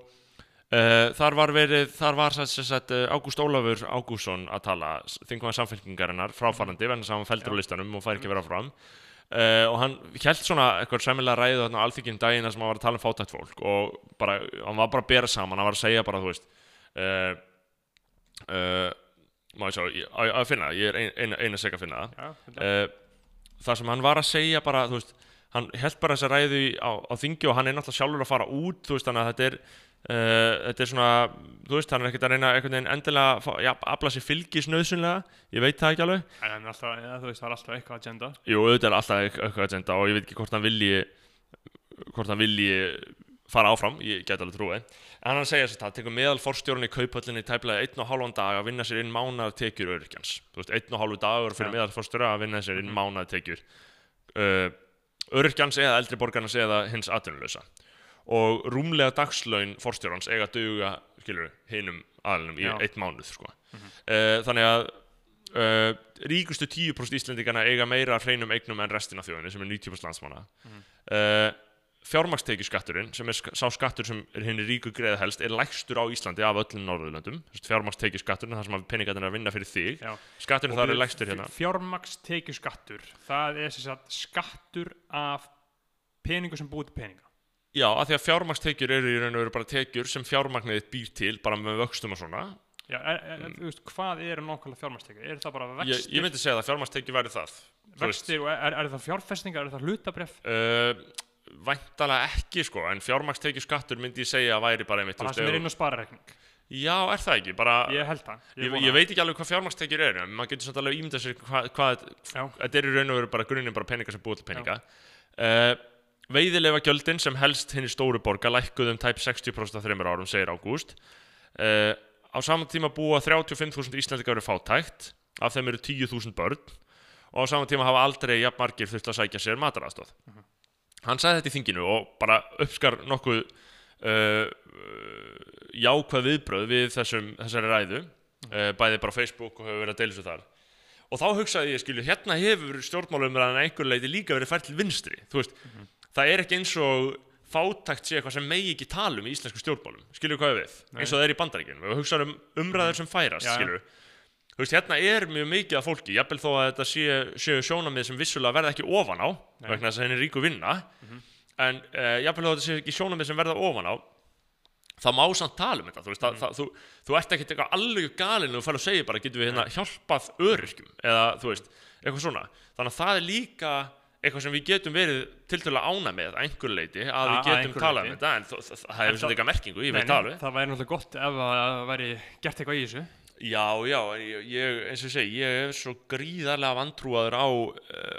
uh, þar var verið, þar var sagt uh, Ágúst Ólafur Ágússon að tala, þingum að samfélkingarinnar fráfarandi, vegna þess að hann feldur á listanum og fær ekki vera fram uh, og hann held svona eitthvað sæmilega ræðu þarna á alþykjum daginn þar sem hann var að tala um fátækt fólk og bara, hann var bara að bera saman, hann var að segja bara, þú veist uh, ég sjá, að finna það, ég er ein, eina, eina sek að finna það. Uh, það sem hann var að segja bara, þú veist, hann held bara þessa ræðu á, á þingi og hann er náttúrulega sjálfur að fara út, þú veist, þannig að þetta er uh, þetta er svona, þú veist, hann er ekkert að reyna einhvern veginn endilega að ja, afla sér fylgis nöðsynlega, ég veit það ekki alveg. En alltaf, ja, þú veist, það er alltaf eitthvað agenda. Jú, auðvitað er alltaf eitthvað agenda og ég veit ekki hvort hann vilji hvort hann vilji fara áfram, ég get alveg trúið. En hann segja þess að það tekur meðal forstjórun í kaupallinni og hálfan dag að vinna sér inn mánaðar tekjur öryrkjans. Þú veist, einn og hálfu dagur fyrir Já. meðal forstjóra að vinna sér inn Mhm. mánaðar tekjur. Uh, öryrkjans eða eldri borgarnas eða hins atvinnulösa og rúmlega dagslaun forstjórans eiga að duga, skilur, hinum aðlunum í Já. eitt mánuð, sko Mhm. uh, þannig að uh, ríkustu 10% Íslendingana eiga meira af hreinum eignum en restin af þjóðinni sem er 90% landsmanna Mhm. uh, fjármakstekjuskatturinn sem er sk sá skattur sem er henni ríku greiða helst er lægstur á Íslandi af öllum Norðurlöndum fjármakstekjuskatturinn, það sem að peningarnir er að vinna fyrir þig Já. skatturinn Og þar er lægstur hérna Fjármaks tekjuskattur Það er sagt skattur af peningu sem búið peninga já, af því að fjármakstekjur eru í raun og veru bara tekjur sem fjármagniðið býr til bara með vöxtum og svona Já, er, er, þú veist, hvað eru nákvæmlega fjármakstekjur? Er það bara Mm. ég, vextir, ég myndi segja að fjármakstekjur væri það vextir og er, er það fjárfestingar, er það hlutabref? uh, væntalega ekki sko en fjármakstekjuskattur myndi ég segja að væri bara einmitt þú Það sem er inn á sparareikning Já, er það ekki, bara Ég held það ég, ég það. veit ekki alveg hvað fjármakstekjur eru en maður getur samt alveg ímyndað sér hvað, hvað þetta er í raun og veru bara grunninn bara peningar sem búið til peninga uh, veiðilega gjöldin sem helst hinn stóru borga lækkuð um tæp 60% af þreymur árum segir Ágúst. Uh, á saman tíma búa 35.000 Íslandingar verið fátækt. Af þeim eru 10.000 börn. Og á saman tíma hafa aldrei jafn margir þurft að sækja sér mataraðstóð hann sagði þetta í þinginu og bara uppskar nokkuð uh, jákvæð viðbröð við þessum, þessari ræðu. Uh, bæði bara Facebook og hefur verið að deila svo þar. Og þá hugsaði ég skilju hérna hefur stjórnmálumræðan að einhver leiti líka verið fært til vinstri þú veist, það er ekki eins og fátækt sé eitthvað sem megi ekki tala um í íslensku stjórnmálum, skilju hvað ég við? Nei. eins og það er í bandaríkjunum, við hugsaðum um umræður sem færast já. skilju þú veist, hérna er mjög mikið af fólki jafnvel þó að þetta sé, séu sjónamið sem vissulega verða ekki ofan á Nei. vegna þess að henni er ríku vinna. En uh, jafnvel þó að þetta séu ekki sjónamið sem verða ofan á það má samt tala um þetta. Þú, veist, það, það, þú, þú ert ekkert eitthvað alveg galinn og þú fæl að segja bara getum við hérna hjálpað öryrkjum? Eða þú veist, eitthvað svona. Þannig að það er líka eitthvað sem við getum verið tiltölulega ána með að einhver leiti að við getum talað um þetta en það, hefur svona eitthvað merkingu, ég veit alveg það væri náttúrulega gott ef það væri gert eitthvað í þessu Já, já, ég, eins og ég segi, ég er svo gríðarlega vantrúaður á uh,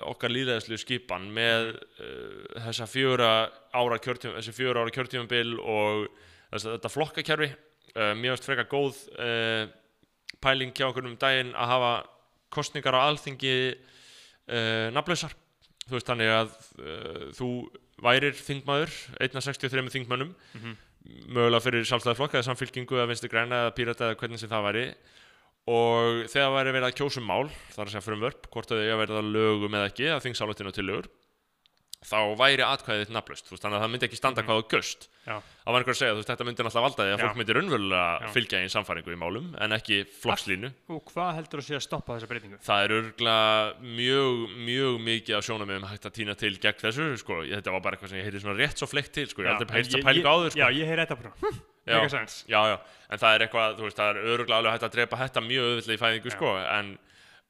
okkar líðræðislu skipan með uh, þessa fjöra ára kjörtjumbil og þess, þetta flokkakerfi. Uh, mér finnst frekar góð pæling hjá okkur um daginn að hafa kostningar á alþingi nafnlausar. Þú veist þannig að uh, þú værir þingmaður, 163 þingmönnum, mögulega fyrir sjálfstæðarflokk eða samfylkingu eða vinstri græna eða pírata eða hvernig sem það væri. Og þegar væri verið að kjósa um mál þar að segja frumvörp, hvort þau eiga að verða að lögum eða ekki, að þingsálatinu til lögur þá væri atkvæðið nafnlaust þannig að það myndi ekki standa hvað á göst það var einhver að segja, veist, þetta myndi náttúrulega valda því að fólk myndi raunverulega fylgja í samfæringu í málum en ekki flokkslínu Og hvað heldur þú sé að stoppa þessa breytingu? það er örgulega mjög, mjög mikið af sjónamöðum hægt að týna til gegn þessu, sko, þetta var bara eitthvað sem ég heyrði svona rétt svo fleikt til, sko, ég hef aldrei heyrst að pælinga áður, sko. Já, ég heyri þetta bara. Hm, Já. Já, já, en það er eitthvað, þú veist, það er öruglega alveg hægt að drepa þetta mjög auðvitað í fæðingu, sko, en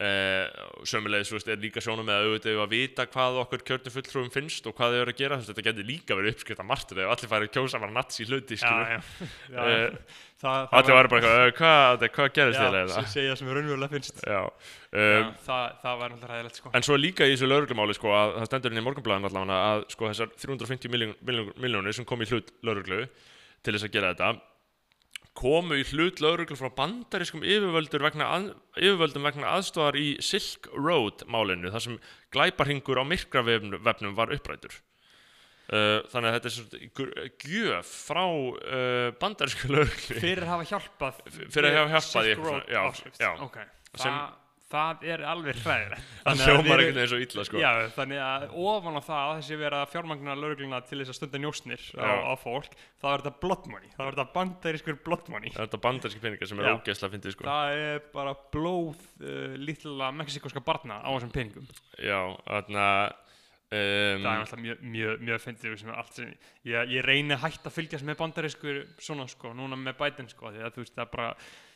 uh, sömulegis, þú veist, er líka sjónum með að auðvitað að vita hvað okkur kjörnum fulltrúum finnst og hvað þau eru að gera, þetta getur líka verið uppskrift að martur ef allir færi að kjósa hluti, Já, skilur, já, já, Eh, allir væri bara eitthvað, "Eh, hvað, hvað gerist þér Já, eða? sem segja sem raunverulega finnst. Já, Já, um, það, það var náttúrulega ræðilegt sko. En svo er líka í þessu lauruglumáli sko að það stendur inn í morgunblæðin allavega að sko þessar 350 miljón, miljón, miljónir sem kom í hlut lauruglu til þess að gera þetta komu í hlut lauruglu frá bandarískum yfirvöldur vegna að, yfirvöldum vegna aðstofar í Silk Road málinu þar sem glæparhingur á myrkravefnum var upprætur uh, þannig að þetta er gjöf frá uh, bandarísku lauruglu Fyrir að hafa hjálpað fyrir að hafa hjálpað Silk Road áskrift. já. Ok, Sem- það, er alveg hræðilegt. Það Þannig að við- einhvern veginn svo illa sko. Já, þannig að ofan á það að þessi vera að fjármagna laurugluna til þess að stunda njósnir á, á fólk, þá er þetta blood money. Þá er þetta bandarískur blood money. Það er þetta bandaríski peningar sem er ógeðslega fyndið sko. Það er bara blóð uh, lítila mexikoska barna á þessum peningum. Já, þarna um, það er alltaf mjög, mjög, mjög fyndið sem allt sem, ég, ég reyni að hætta að fylgjast með bandarískur svona sko, núna með Biden sko, því að þú veist það er bara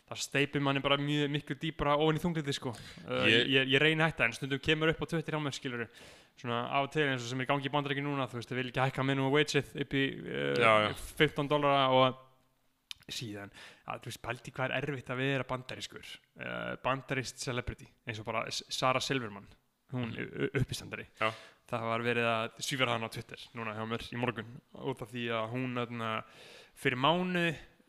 það steipir manni bara mjög miklu dýpra ofan í þungliti sko uh, Ég- ég, ég, reyni að hætta en stundum kemur upp á Twitter hjá mér skilur svona af og til eins og sem er gangi í bandaríki núna þú veist, það vil ekki hækka minimum wageið upp í uh, Já, já. 15 dólara og síðan, að þú veist, pælti hvað er erfitt að vera bandarískur uh, bandaríst celebrity, eins og bara S- Sarah Silverman, hún mm. uppistandari Já. það var verið að svífara hann á Twitter núna hjá mér í morgun út af því að hún öðna, fyrir mánu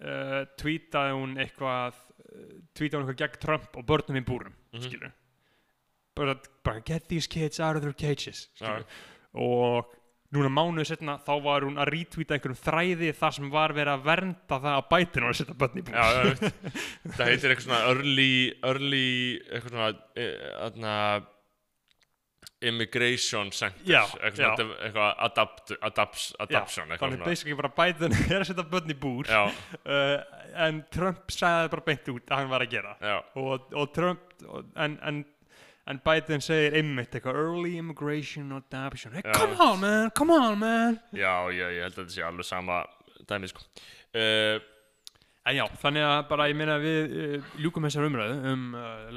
uh, tweetaði hún eitthvað uh, tweetaði hún eitthvað gegn Trump og börnum í búrum Mhm. skilur bara, bara get these kids out of their cages skilur og núna mánuðu setna þá var hún að retweeta einhverjum þræði þar sem var verið að vernda það að bætin var að setja börn í búr Já, já, veist, það heitir eitthvað svona early, early eitthvað svona eh, immigration center Já, eitthvað, já. eitthvað adapt, adapts, adaption eitthvað þannig basically bara bætin er að setja börn í búr. Já, uh, en Trump sagði bara beint út að hann var að gera. Já, og, og Trump og, en, en, en Biden segir einmitt eitthvað early immigration adoption hey, Já. come on man, come on man. Já, já, ég held að þetta sé alveg sama dæmi, sko. Uh, en já, þannig að bara ég meina við uh, ljúkum þessar umræðu um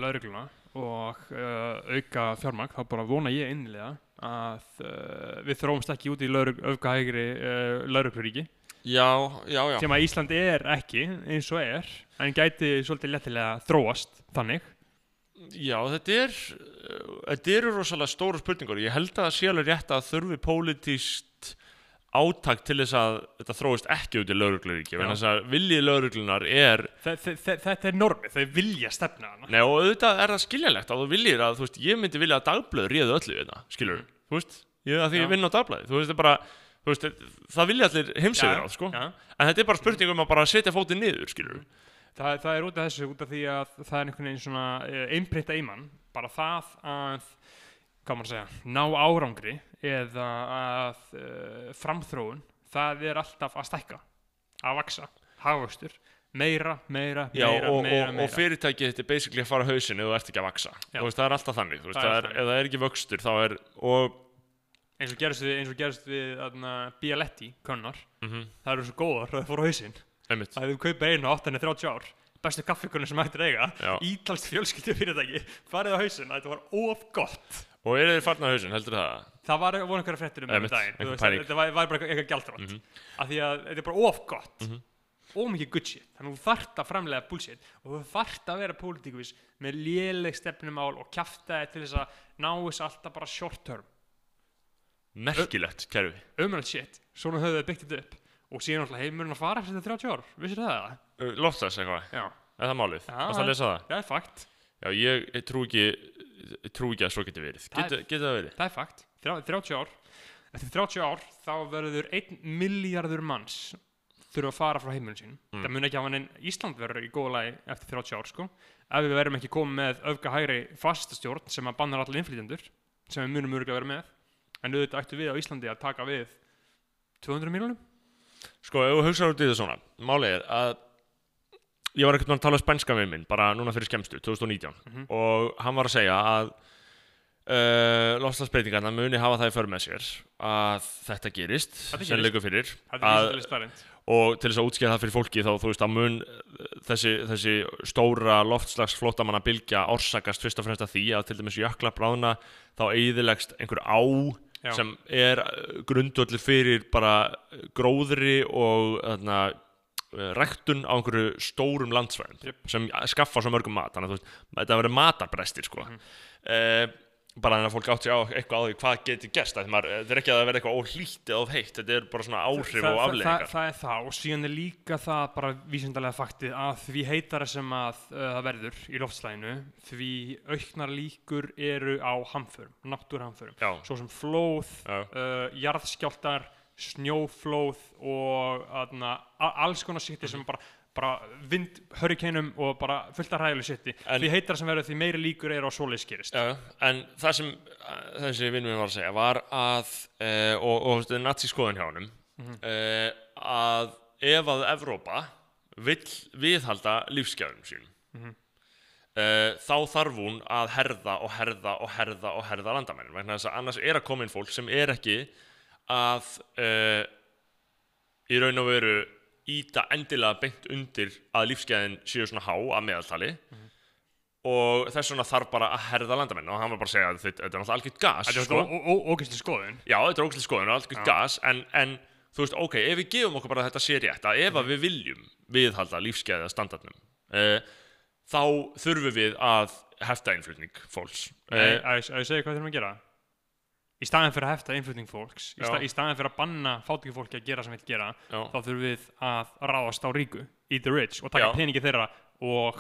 laurugluna og uh, auka fjármagn, þá bara vona ég innilega að uh, við þróumst ekki út í öfgahægri uh, laurugluríki Já, já, já. Sem að Ísland er ekki eins og er en gæti svolítið lettilega þróast þannig. Já, þetta er uh, þetta eru rosalega stóru spurningur ég held að það sé alveg rétt að þurfi pólitíst átak til þess að þetta þróist ekki út í laurugluríki að viljið lauruglunar er þe þe þe þetta er normið, þau vilja stefna hana Nei, og auðvitað er það skiljanlegt að þú viljir að, þú veist, ég myndi vilja að dagblöð réðu öllu þetta, skilur, þú veist, ég að því Já. ég vinn á dagblæði, þú veist, bara, þú veist, það vilja allir heimsegur á, sko, en þetta er bara spurning um að bara setja fótið niður, skilur, Það, það er út af þessu, út af því að það er einhvern veginn svona einbreyta í mann, bara það að, hvað maður að segja, ná árangri eða að uh, framþróun, það er alltaf að stækka, að vaksa, hagvöxtur, meira, meira, Já, meira, og, meira, og, meira. og fyrirtækið þetta er basically að fara á hausinu og þú ert ekki að vaksa, Já. þú veist, það er alltaf þannig, þú veist, Það er er, ef það er ekki vöxtur, þá er, og, eins og gerist við, eins og gerist við aðna, Bialetti, könnar, mhm, það eru svo góðar að það fór á einmitt, að þú kaupir einu á 8-30 ár, bestu kaffikunni sem hættir eiga, ítalst fjölskyldu fyrirtæki, farið á hausinn að þetta var of gott. Og er þið farna á hausinn, heldur það, Það var, voru einhverja fréttir um þetta daginn, veist, pæling. þetta var, var bara eitthvað gjaldrátt, Mhm. af því að þetta er bara of gott, Mhm. of mikið good shit, þannig að þú þarft að framlega bullshit. Og þú þarft að vera pólitíkvis með léleg stefnumál og kjafta til þess að ná þess alltaf bara short term, merkilegt kerfi, umrætt shit, svona höfðu þau byggt þetta upp. Og síðan alltaf heimurinn að fara eftir 30 ár, vissir það? loftas eitthvað, Já, er það málið, Já, það, það? já, ég, trú ekki, trú ekki að svo geti verið, er- getur getur það verið, það er fakt, Þrjá- 30 ár, eftir 30 ár þá verður 1 miljardur manns þurfa að fara frá heimurinn sín Mm. það mun ekki hafa neinn Ísland verður í góða lagi eftir 30 ár sko. Ef við verðum ekki komið með öfga hægri fastastjórn sem að bannar allir innflytjendur sem við munum örgulega vera með en auðvitað ættu við á Íslandi að taka við 200 miljonum Sko, ef þú hugsaður út í það svona, málið er að ég var ekkert að tala um spænska við minn, bara núna fyrir skemmstu, 2019, Mhm. og hann var að segja að uh, lofslagsbreytingarna muni hafa það í för með sér að þetta gerist, sem leikur fyrir, að, og til þess að útskýra það fyrir fólki þá, þú veist, að mun uh, þessi, þessi stóra loftslagsflótamanna bylgja orsakast fyrst og fremst að því að til dæmis jökla bráðna þá eigðilegst einhver á Já. sem er grundvöldur fyrir bara gróðri og þarna, eh, ræktun á einhverju stórum landsvæðum Jep. sem skaffa svo mörgum mat þannig að veist, þetta verður matarbrestir sko. Mhm. eh, bara en að fólk átt sig á eitthvað á því hvað getur gerst það er ekki að það verði eitthvað óhlýtt eða of heitt þetta er bara svona áhrif það, og það, afleðingar það, það er það og síðan er líka það bara vísindalega faktið að því heitara sem að uh, það verður í loftslæginu því auknar líkur eru á hamförum, náttúrhamförum svo sem flóð, uh, jarðskjáltar snjóflóð og aðna, alls konar sitti sem bara, bara vind, hurrikanum og bara fullt af ræðileg sitti En- því heitara sem verður því meiri líkur eru á svoleiðis gerist já en það sem þessi vinnum minn var að segja var að eh, og, og þetta er nazi skoðun hjá honum Mhm. eh, að ef að Evrópa vill viðhalda lífsgæðum sínum Mhm. eh, þá þarf hún að herða og herða og herða og herða að annars er að koma inn fólk sem er ekki að eh, í raun og veru íta endilega beint undir að lífsgæðin séu svona há að meðaltali. Og þess vegna þarf bara að herða landamenn. Og hann var bara að segja að þetta er náttúrulega algjört gas Þetta er sko. sko? ógæsli skoðun. Já, þetta er ógæslega skoðun og algjört gas. En, en þú veist, ok, ef við gefum okkur bara að þetta sé rétt að ef Mhm. að við viljum viðhalda lífsgæða standardnum uh, þá þurfum við að hefta innflutning fólks. Uh, að ég að ég segja hvað þurfum að gera í staðin fyrir að hefta innflutning fólks í, Já. sta, í staðin fyrir að banna fátöku fólki að gera sem vil gera Já, þá þurfum við að ráðast á ríku eat the rich og taka Já. peningi þeirra og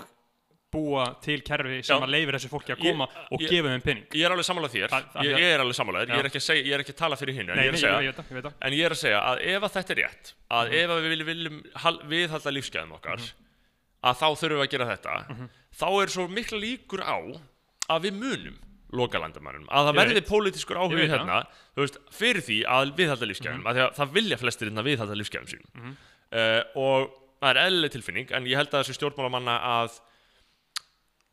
búa til kerfi sem Já. að leifir þessu fólki að Ég- koma og ég- gefa þeim pening ég er alveg sammála þér Það- það- ég, ég er alveg sammála þér, Já. ég er ekki að, segja, ég er ekki að tala fyrir hinn en, ég ég, ég ég en ég er að segja að ef að þetta er rétt að Mhm. ef að við viljum, viljum hal- viðhalda lífsgæðum okkar að þá þurfum við að gera þetta Mhm. þá er svo mikla líkur á að við munum lokalandamannum að það verði pólitískur veit hérna veist, fyrir því að viðhalda lífsgæðum mm að það vilja flestir hérna viðhalda lífsgæðum sínum Mhm. uh, og það er eðlileg tilfinning en ég held að þessu stjórnmálamanna að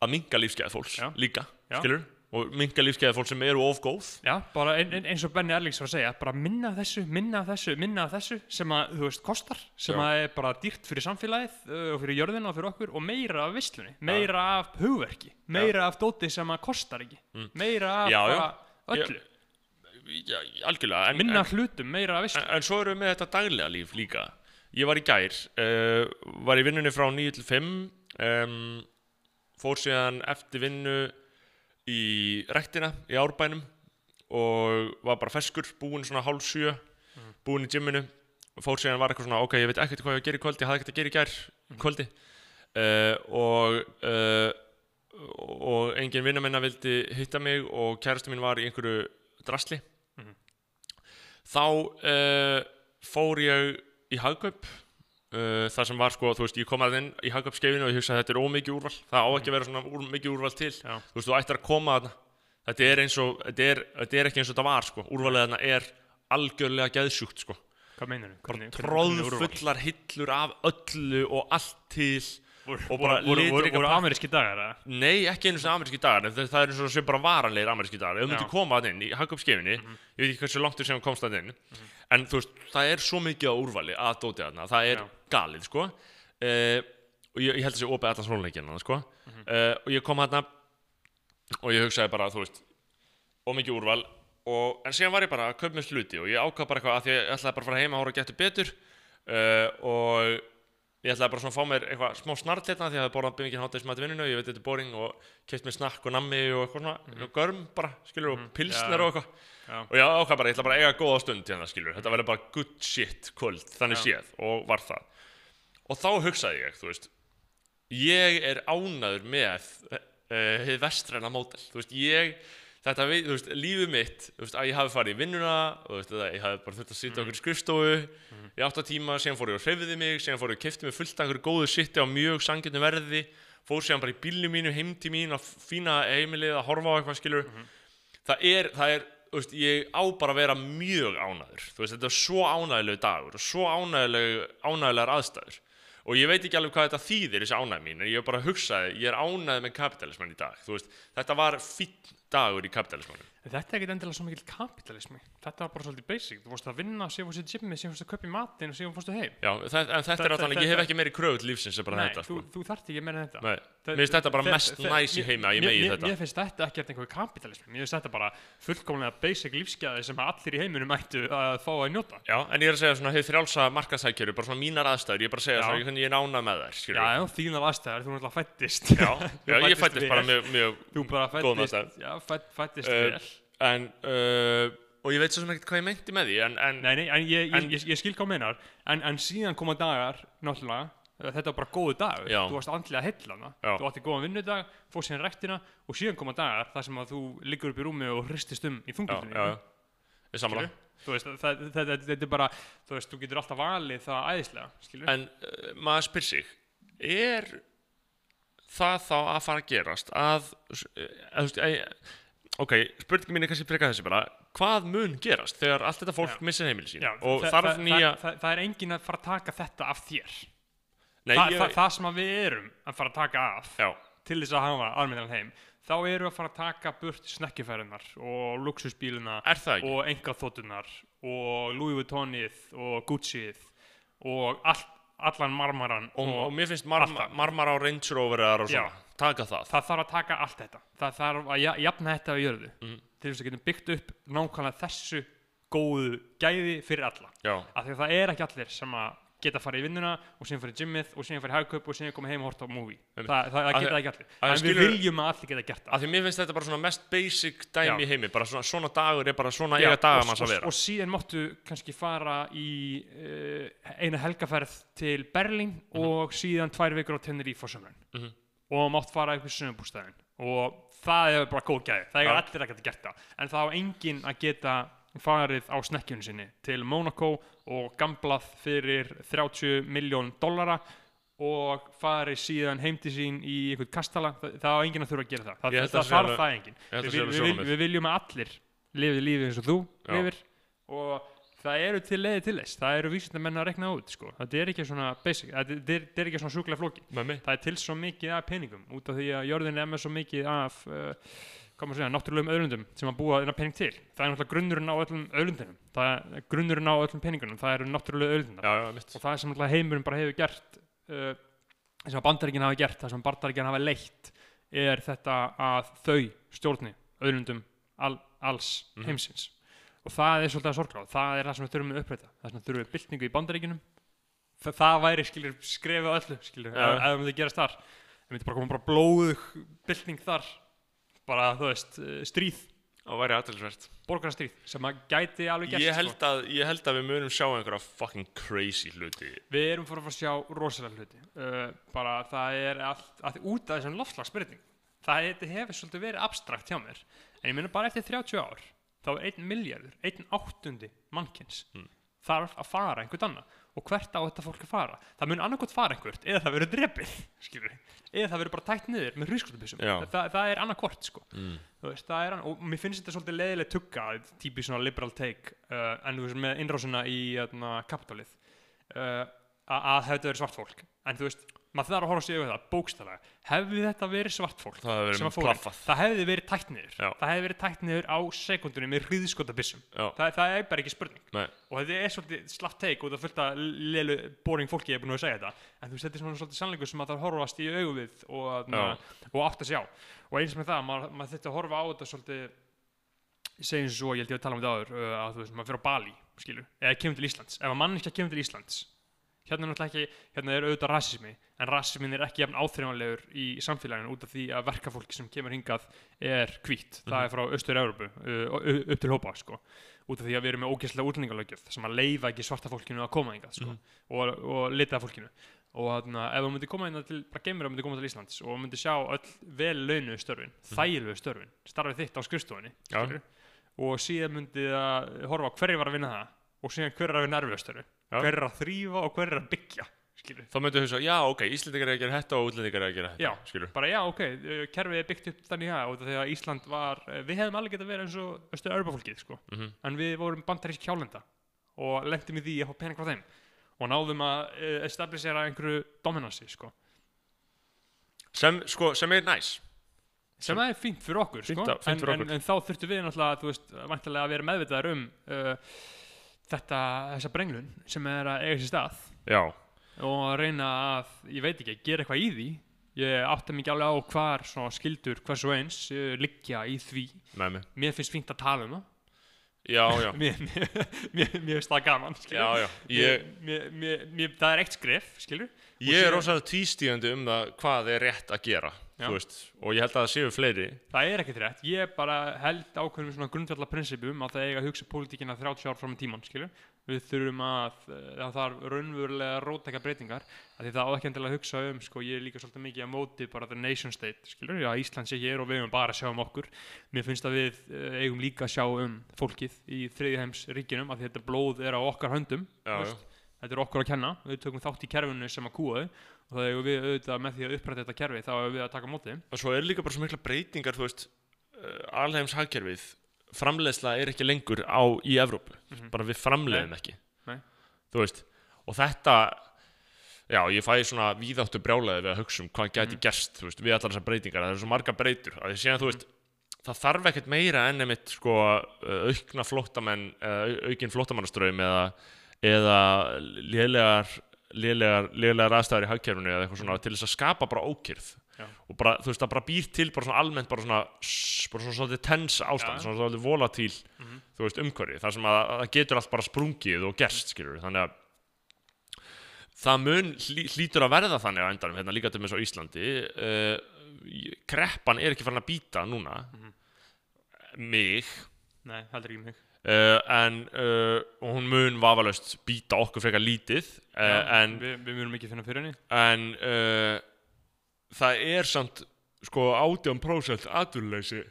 að minka lífsgæða fólks Já. líka, Já. skilur og minka lífsgæða fólks sem eru of góð. Já, bara ein, ein, eins og Benni Erlings var að segja bara minna af þessu, minna af þessu, minna af þessu sem að, þú veist, kostar sem Já. að er bara dýrt fyrir samfélagið uh, og fyrir jörðina og fyrir okkur og meira af vislunni meira af hugverki, meira af dóti sem að kostar ekki Mm. meira af Já, bara öllu. Já, algjörlega en, minna en, hlutum, meira af vislu en, en svo erum við með þetta daglega líf líka. Ég var í gær uh, var í vinnunni frá 9 til 5 um, fór síðan eftir vinnu í rektina í árbænum og var bara feskur búinn svona hálf sjö búinn í gymminu fór síðan var eitthvað svona, ok, ég veit ekkert hvað ég á að gera í kvöld ég hafði ekkert að gera í gær kvöldi. Uh, og uh, og engin vinna minna vildi hitta mig og kærastu mín var í einhverju drasli. Mhm. þá uh, fór ég í hagkaup uh, það sem var sko, þú veist, ég kom að inn í hagkaupskeifinu og ég hugsaði að þetta er ómikið úrval það á ekki að vera svona úr, mikið úrval til Já. þú veist, þú ættir að koma þarna þetta er eins og, þetta er, þetta er ekki eins og þetta var sko, úrvalið þarna er algjörlega geðsjúkt sko Hvað meinar þú? bara tróðfullar hillur af öllu og allt til og og bara voru, voru, voru pakk- ameríski dagar eða? Nei, ekki einu sinni ameríski dagar það, það er eins og sem bara varanlegir ameríski dagar ef þú myndir koma að inn í hagkauppskefinni Mhm. ég veit ekki hversu langt þú sem komst að inn en þú veist, það er svo mikið á úrvali að dóti þarna, það er Já. Galið sko uh, og ég, ég held þessi opið allan srónleikina sko Mhm. uh, og ég kom þarna og ég hugsaði bara, þú veist ómikið úrval og, en síðan var ég bara að kaupa mér hluti og ég ákvað bara eitthvað að ég ætlaði bara að fara heima að hóra að geta betur uh, og ég ætlaði bara svona að fá mér eitthvað smá snart hérna því að ég hafði borðað mikið hátægismat í vinninu ég veit þetta er boring og keft mér snakk og nammi og eitthvað svona mm görm bara, skilur, og pilsner Já. og eitthvað Já. og ég ákvað bara, ég ætla bara að eiga góða stund hérna, skilur, þetta verður bara good shit kvöld, þannig Já. séð og var það og þá hugsaði ég, þú veist ég er ánaður með uh, vestræna mótel þú veist, ég þetta, veit- þú veist, lífið mitt þú veist, að ég hafi farið í vinnuna þú veist, að ég hafi bara þurft að sitja okkur í skrifstofu í átta tíma, síðan fór ég og hreyfiði mig síðan fór ég og kefti mig fullt af einhverju góðu sitti á mjög sanginu verði fór síðan bara í bílnum mínu heim til mín á fína heimilið að horfa á eitthvað skilur það er, það er þú veist, ég á bara að vera mjög ánæður þú veist, þetta er svo ánægilegu dagur og svo ánægileg, ánægilegar aðstæður og ég veit ekki alveg hvað þetta þýðir þessi ánæg mín, en ég er bara að hugsaði ég er ánægð með kapitalisman í dag. Veist, þetta var fýtt dagur í kapitalismanum En Þetta er ekkert endilega svo mikil kapitalismi Þetta var bara svolítið basic. Þú fórst að vinna, síðan fórst að gymmi, síðan fórst að kaupa í matinn og síðan fórst að heim. Já, það, en þetta er alltaf, ég hef ekki meiri kröfu til lífsins en bara Nei, þetta þú, sko. þú þarft ekki meira en þetta. Nei, mér finnst þetta bara mest næs í heimi að ég megi þetta. Mér finnst þetta ekkert einhver kapitalismi Mér finnst þetta bara fullkomlega basic lífsgæði sem allir í heiminum ættu að fá að njóta. Já, en ég er að segja svona, hefur frjálsa markasækjöru, bara svona að En, uh, og ég veit svo sem ekkert hvað ég meinti með því, en, en Nei, nei, en ég, ég, ég, ég skil hvað þú meinar. En, en síðan koma dagar, náttúrulega þetta var bara góðu dagur, Já. þú varst andlega heillana, Já. þú átti góðan vinnudag fór síðan rektina og síðan koma dagar þar sem að þú liggur upp í rúmi og hristist um í það, það, það, þetta er bara þú veist, þú getur alltaf valið það æðislega skilur, En uh, maður spyr sig, er það þá að fara að gerast að, að veist, að, ok, spurningin mín er kannski frekar þessi bara, hvað mun gerast þegar allt þetta fólk Já. missir heimili sín? Já, og það, þarf það, nýja, það, það, er engin að fara að taka þetta af þér. Nei, Þa, ég, það, það sem við erum að fara að taka af já, til þess að hafa almennan heim þá erum við að fara að taka burt snekkjufærunar og luxusbílunar og engaþóttunar og Louis Vuittonið og Gucciið og all, allan marmaran Og, og, og mér finnst mar alltaf. marmar á Range Roverar og Já. svona, taka það. það þarf að taka allt þetta það þarf að ja- jafna þetta á jörðu Mhm. til þess að getum byggt upp nákvæmlega þessu góðu gæði fyrir alla Já, af því að það er ekki allir sem að geta farið í vinnuna og síðan farið í gymmið og síðan farið í hagkaup og síðan komið heim og horta á movie. Einmitt. það, það, geta ekki allir. en við viljum að allir geta gert það. af því mér finnst þetta bara svona mest basic dæmi í heimi, bara svona, svona dagur er bara svona Já, eiga dagar manns að vera. og síðan máttu kannski fara í uh, eina helgaferð til Berlín og síðan tvær vikur á Tenerife á sömrun Mhm. og mátt fara upp í sömurbústæðin og það er bara góð gæði. Það er Já. allir að geta gert það. En það á enginn að geta farið á snekkjunni sinni til Monaco og gamblað fyrir 30 miljón dollara og farið síðan heim til sín í einhvern kastala, það, á enginn að þurfa að gera það. Það, það alveg- það enginn. við, við, við, við viljum að allir lifi lífið eins og þú Já. lifir. Og það eru til leiði til þess. Það eru vísindamenn að rekna út sko. þetta er ekki svona basic, þetta er, er ekki svona sjúklega flóki. Það er til svo mikið af peningum út af því að jörðin er með svo mikið af uh, segja, náttúrulegum auðlundum sem að búa þennan pening til. Það er náttúrulega grunnurinn á öllum auðlundinum það er grunnurinn á öllum peningunum það eru náttúrulega auðlundina Já, já, mitt. og það er sem heimurinn bara hefur gert uh, sem að bandaríkinn hafa gert það sem bandaríkinn hafa leitt er þetta að þau stjórni auðlundum al, alls Mhm. heimsins. Og það er svolítið að sorgla það er það sem við þurfum að uppræta. Það sem við þurfum við byltingu í bandaríkinum það, það væri skrefið á öllu skilur, Já. ef, ef það gerast þar. Það myndi bara koma bara blóðug bylting þar bara þú veist eh, stríð. Það væri aðtilsvert borgarastríð sem að gæti alveg gert ég, sko. held að, ég held að við munum sjá einhverja fucking crazy hluti. Við erum fyrir að fara að sjá rosalega hluti. Uh, bara það er allt, allt út af þessum loftslagsbreyting það hefur svolítið verið abstrakt hjá mér en ég meina bara eftir 30 ár þá er einn miljardur, einn áttundi mannkins Mm. þarf að fara einhvern annað og hvert á þetta fólk að fara? Það mun annarkot fara einhvert eða það verður drepið skilur eða það verður bara tætt niður með hrískotubissum Já. það, það er annarkort sko. Mm. Er hann, og mér finnst þetta svolítið leiðileg tugga, típi svona liberal take uh, en þú veist, með innrásina í uh, kapitalið uh, að þetta verið svart fólk. En þú veist, maður þarf að horfa sig yfir það, bókstaflega. Hefði þetta verið svart fólk Það hefði verið að hefði verið tætt niður. Já. það hefði verið tætt niður á sekundunni með hríðskotabissum Já, það, það er bara ekki spurning. Nei, og þetta er svolítið slapp take og það fullt að lelu boring fólki er búin að segja þetta. En þú er svona svolítið sannleikur sem að það horfast í augu við og, og átt að sjá og eins með það, maður, maður þetta að horfa á þetta svolítið segjum svo, ég held ég að tala um þetta áður uh, að þú veist, maður fyrir á Bali, skilur eða kemur til Íslands, ef að manneskja kemur til Íslands hérna er náttúrulega ekki, hérna er auðvitað rasismi en rasismin er ekki jafn áþreifanlegur í samfélaginu út af því að verkafólki sem kemur hingað er hvítt, það er frá Östur-Európu upp til hópa, sko. Út af því að við erum með ógeðslega útlendingalöggjöf sem að leifa ekki svarta fólkinu að koma hingað sko, og, og lita fólkinu. Og þannig að ef þú myndir koma hingað til bara geimur að myndir koma til Íslands og myndir sjá öll vel launu störfin, þægilegu störfin starfið þitt á Já. skilurðu, og síðan myndið að horfa á hverju var að vinna það og síðan hver er að vinna erfiðu störfi Já. hver er að þrýfa og hver er að byggja skilur. þá myndu hugsa, já, ok, Íslendingar er að gera þetta og útlendingar er að gera þetta Já. skilur. bara já, ok, uh, kerfið er byggt upp þannig að og þegar Ísland var, uh, við hefðum alveg getað verið eins og östu örbafólkið sko. Mhm. en við vorum bandarísk hjálenda og lendum í því að fá pening frá þeim og náðum að uh, establisera einhverju dominansi sko. sem, sko, sem er næs sem er fínt fyrir okkur, Fínt sko. að- fínt en, fyrir en, okkur. en þá þurftum við náttúrulega þú veist, að vera meðvitaðar um uh, þetta, þessa brenglun sem er að eiga sér stað. Já, og að reyna að, ég veit ekki, gera eitthvað í því. Ég átta mikið alveg á hvar svona skildur hvers og eins uh, liggja í því. Mig mér finnst fínt að tala um það. Já, já, mér, mér, mér, mér finnst það gaman já, já. Ég, mér, mér, mér, það er eitt skref skilur ég er rosalega tvístíðandi um það hvað er rétt að gera veist, og ég held að það séu fleiri. Það er ekkert rétt, ég bara held ákveðum svona grundvallar prinsipum að það eiga að hugsa pólitíkina 30 ár fram í tíman skilur við þurfum að eh, það þarf raunverulega rótækja breytingar því það á ekki endilega að hugsa um sko, ég er líka svolítið mikið að móti bara the nation state skilur, já Ísland sé hér og við höfum bara að sjá um okkur. Mér finnst að við eh, eigum líka að sjá um fólkið í þriði heims ríkinum því þetta blóð er á okkar höndum já, já. þetta er okkur að kenna, við tökum þátt í kerfinu sem að kúa þau og það eigum við auðvitað með því að uppræta þetta kerfi þá eigum við að taka móti. Og svo er líka bara svo mikla breytingar þú veist, uh, alheims hagkerfið framleiðsla er ekki lengur á í Evrópu, Mhm. bara við framleiðum ekki. Nei. þú veist, og þetta já, ég fæ svona víðáttu brjálaði við að hugsa um hvað gæti Mhm. gerst þú veist, við allar þessar breytingar, það eru svo marga breytur. Að ég sé að þú veist, það þarf ekkert meira enn einmitt sko uh, aukna flóttamenn, eða au- aukin flóttamannaströym eða, eða lélegar lélegar aðstæður í hagkerfinu eða eitthvað svona til þess að skapa bara ókyrð Já. og bara, þú veist, það bara býr til bara svona almennt bara svona, bara svona svolítið tens ástand, Já. svona svolítið volatíl Mhm. þú veist, umhverfi, þar sem að að það getur allt bara sprungið og gerst, skilur þannig að það mun hlý, hlýtur að verða þannig á endanum, hérna líka til með svo Íslandi. Uh, kreppan er ekki farin að býta núna. Mhm. mig. Nei, heldur ekki mig uh, en uh, hún mun vafalaust býta okkur frekar lítið uh, Já, en við, við munum ekki finna fyrir henni. en það er samt sko 18% atvinnuleysi.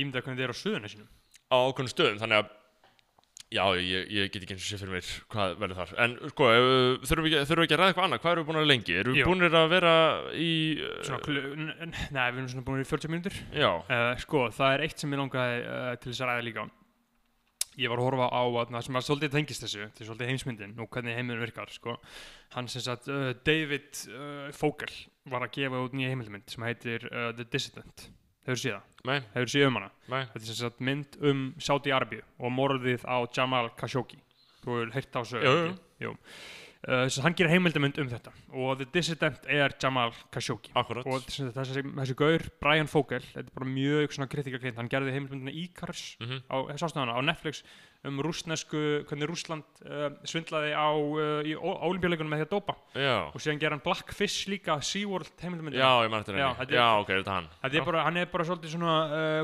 Ímynda hvernig þið er á suðunni sínum á ákveðnum stöðum þannig að já, ég, ég get ekki eins og sé fyrir mér hvað verður þar. En sko, þurfum við ekki, þurfum við ekki að ræða eitthvað annað hvað erum við búin að vera lengi? Erum við búin að vera í Svona, n- Nei, við erum svona búin í 40 mínútur. Já, uh, Sko, það er eitt sem ég langaði uh, til þess að ræða líka. Ég var að horfa á að, það sem að svolítið tengist þessu Þetta er svolítið heimsmyndin og hvernig heiminn virkar sko. Hann sem sagt, uh, David Fogel var að gefa út nýja heimildmynd sem heitir The Dissident Hefur séð það? nei, Hefur séð um hana? nei Þetta er sem sagt mynd um Saudi Arabíu og morðið á Jamal Khashoggi. Þú hefur heyrt á sögu. Jú, ekki? Jú. Uh, hann gerir heimildamönd um þetta. Og The Dissident er Jamal Khashoggi. Akkurat. Og þessi, þessi, þessi gaur, Brian Fogel þetta er bara mjög kritikaklind. Hann gerði heimildmyndina Íkars Mhm. á, sástæðana, á Netflix. Um rússnesku, hvernig Rússland uh, svindlaði á uh, í olimpíuleikunum með því að dópa. Já, og síðan ger hann Blackfish líka SeaWorld heimildmyndina já, ég Já, henni. Þetta er- já, ok, er þetta hann. Þetta er bara, hann er bara svolítið svona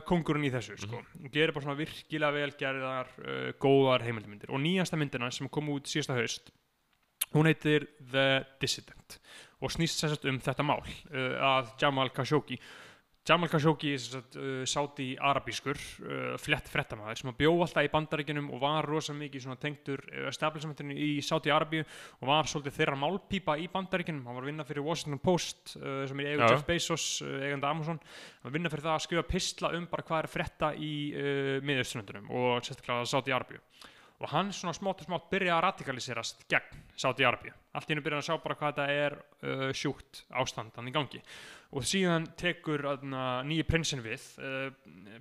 kongurinn í þessu sko. Mhm. gerir bara svona virkilega velgerðar góðar heimildmyndir og nýjasta myndina sem kom út síðasta haust hún heitir The Dissident og snýst sagt um þetta mál uh, að Jamal Khashoggi. Jamal Khashoggi er uh, sáti arabískur uh, flett frettamæður sem að bjó alltaf í bandaríkinum og var rosa mikið uh, establishmentinu í Sáti Arabíu og var svolítið þeirra málpípa í bandaríkinum hann var að vinna fyrir Washington Post uh, sem er eigu Já. Jeff Bezos, uh, eigandi Amazon. Hann var að vinna fyrir það að skrifa pistla um bara hvað er að frétta í uh, miðausturlöndunum og sérstaklega Sáti Arabíu og hann svona smátt og smátt byrja að radikaliserast gegn Sáti Arabíu allt í hennu byrja að sjá bara hvað þetta er uh, sjúkt ástandan í gangi. Og síðan tekur uh, nýji prinsinn við uh,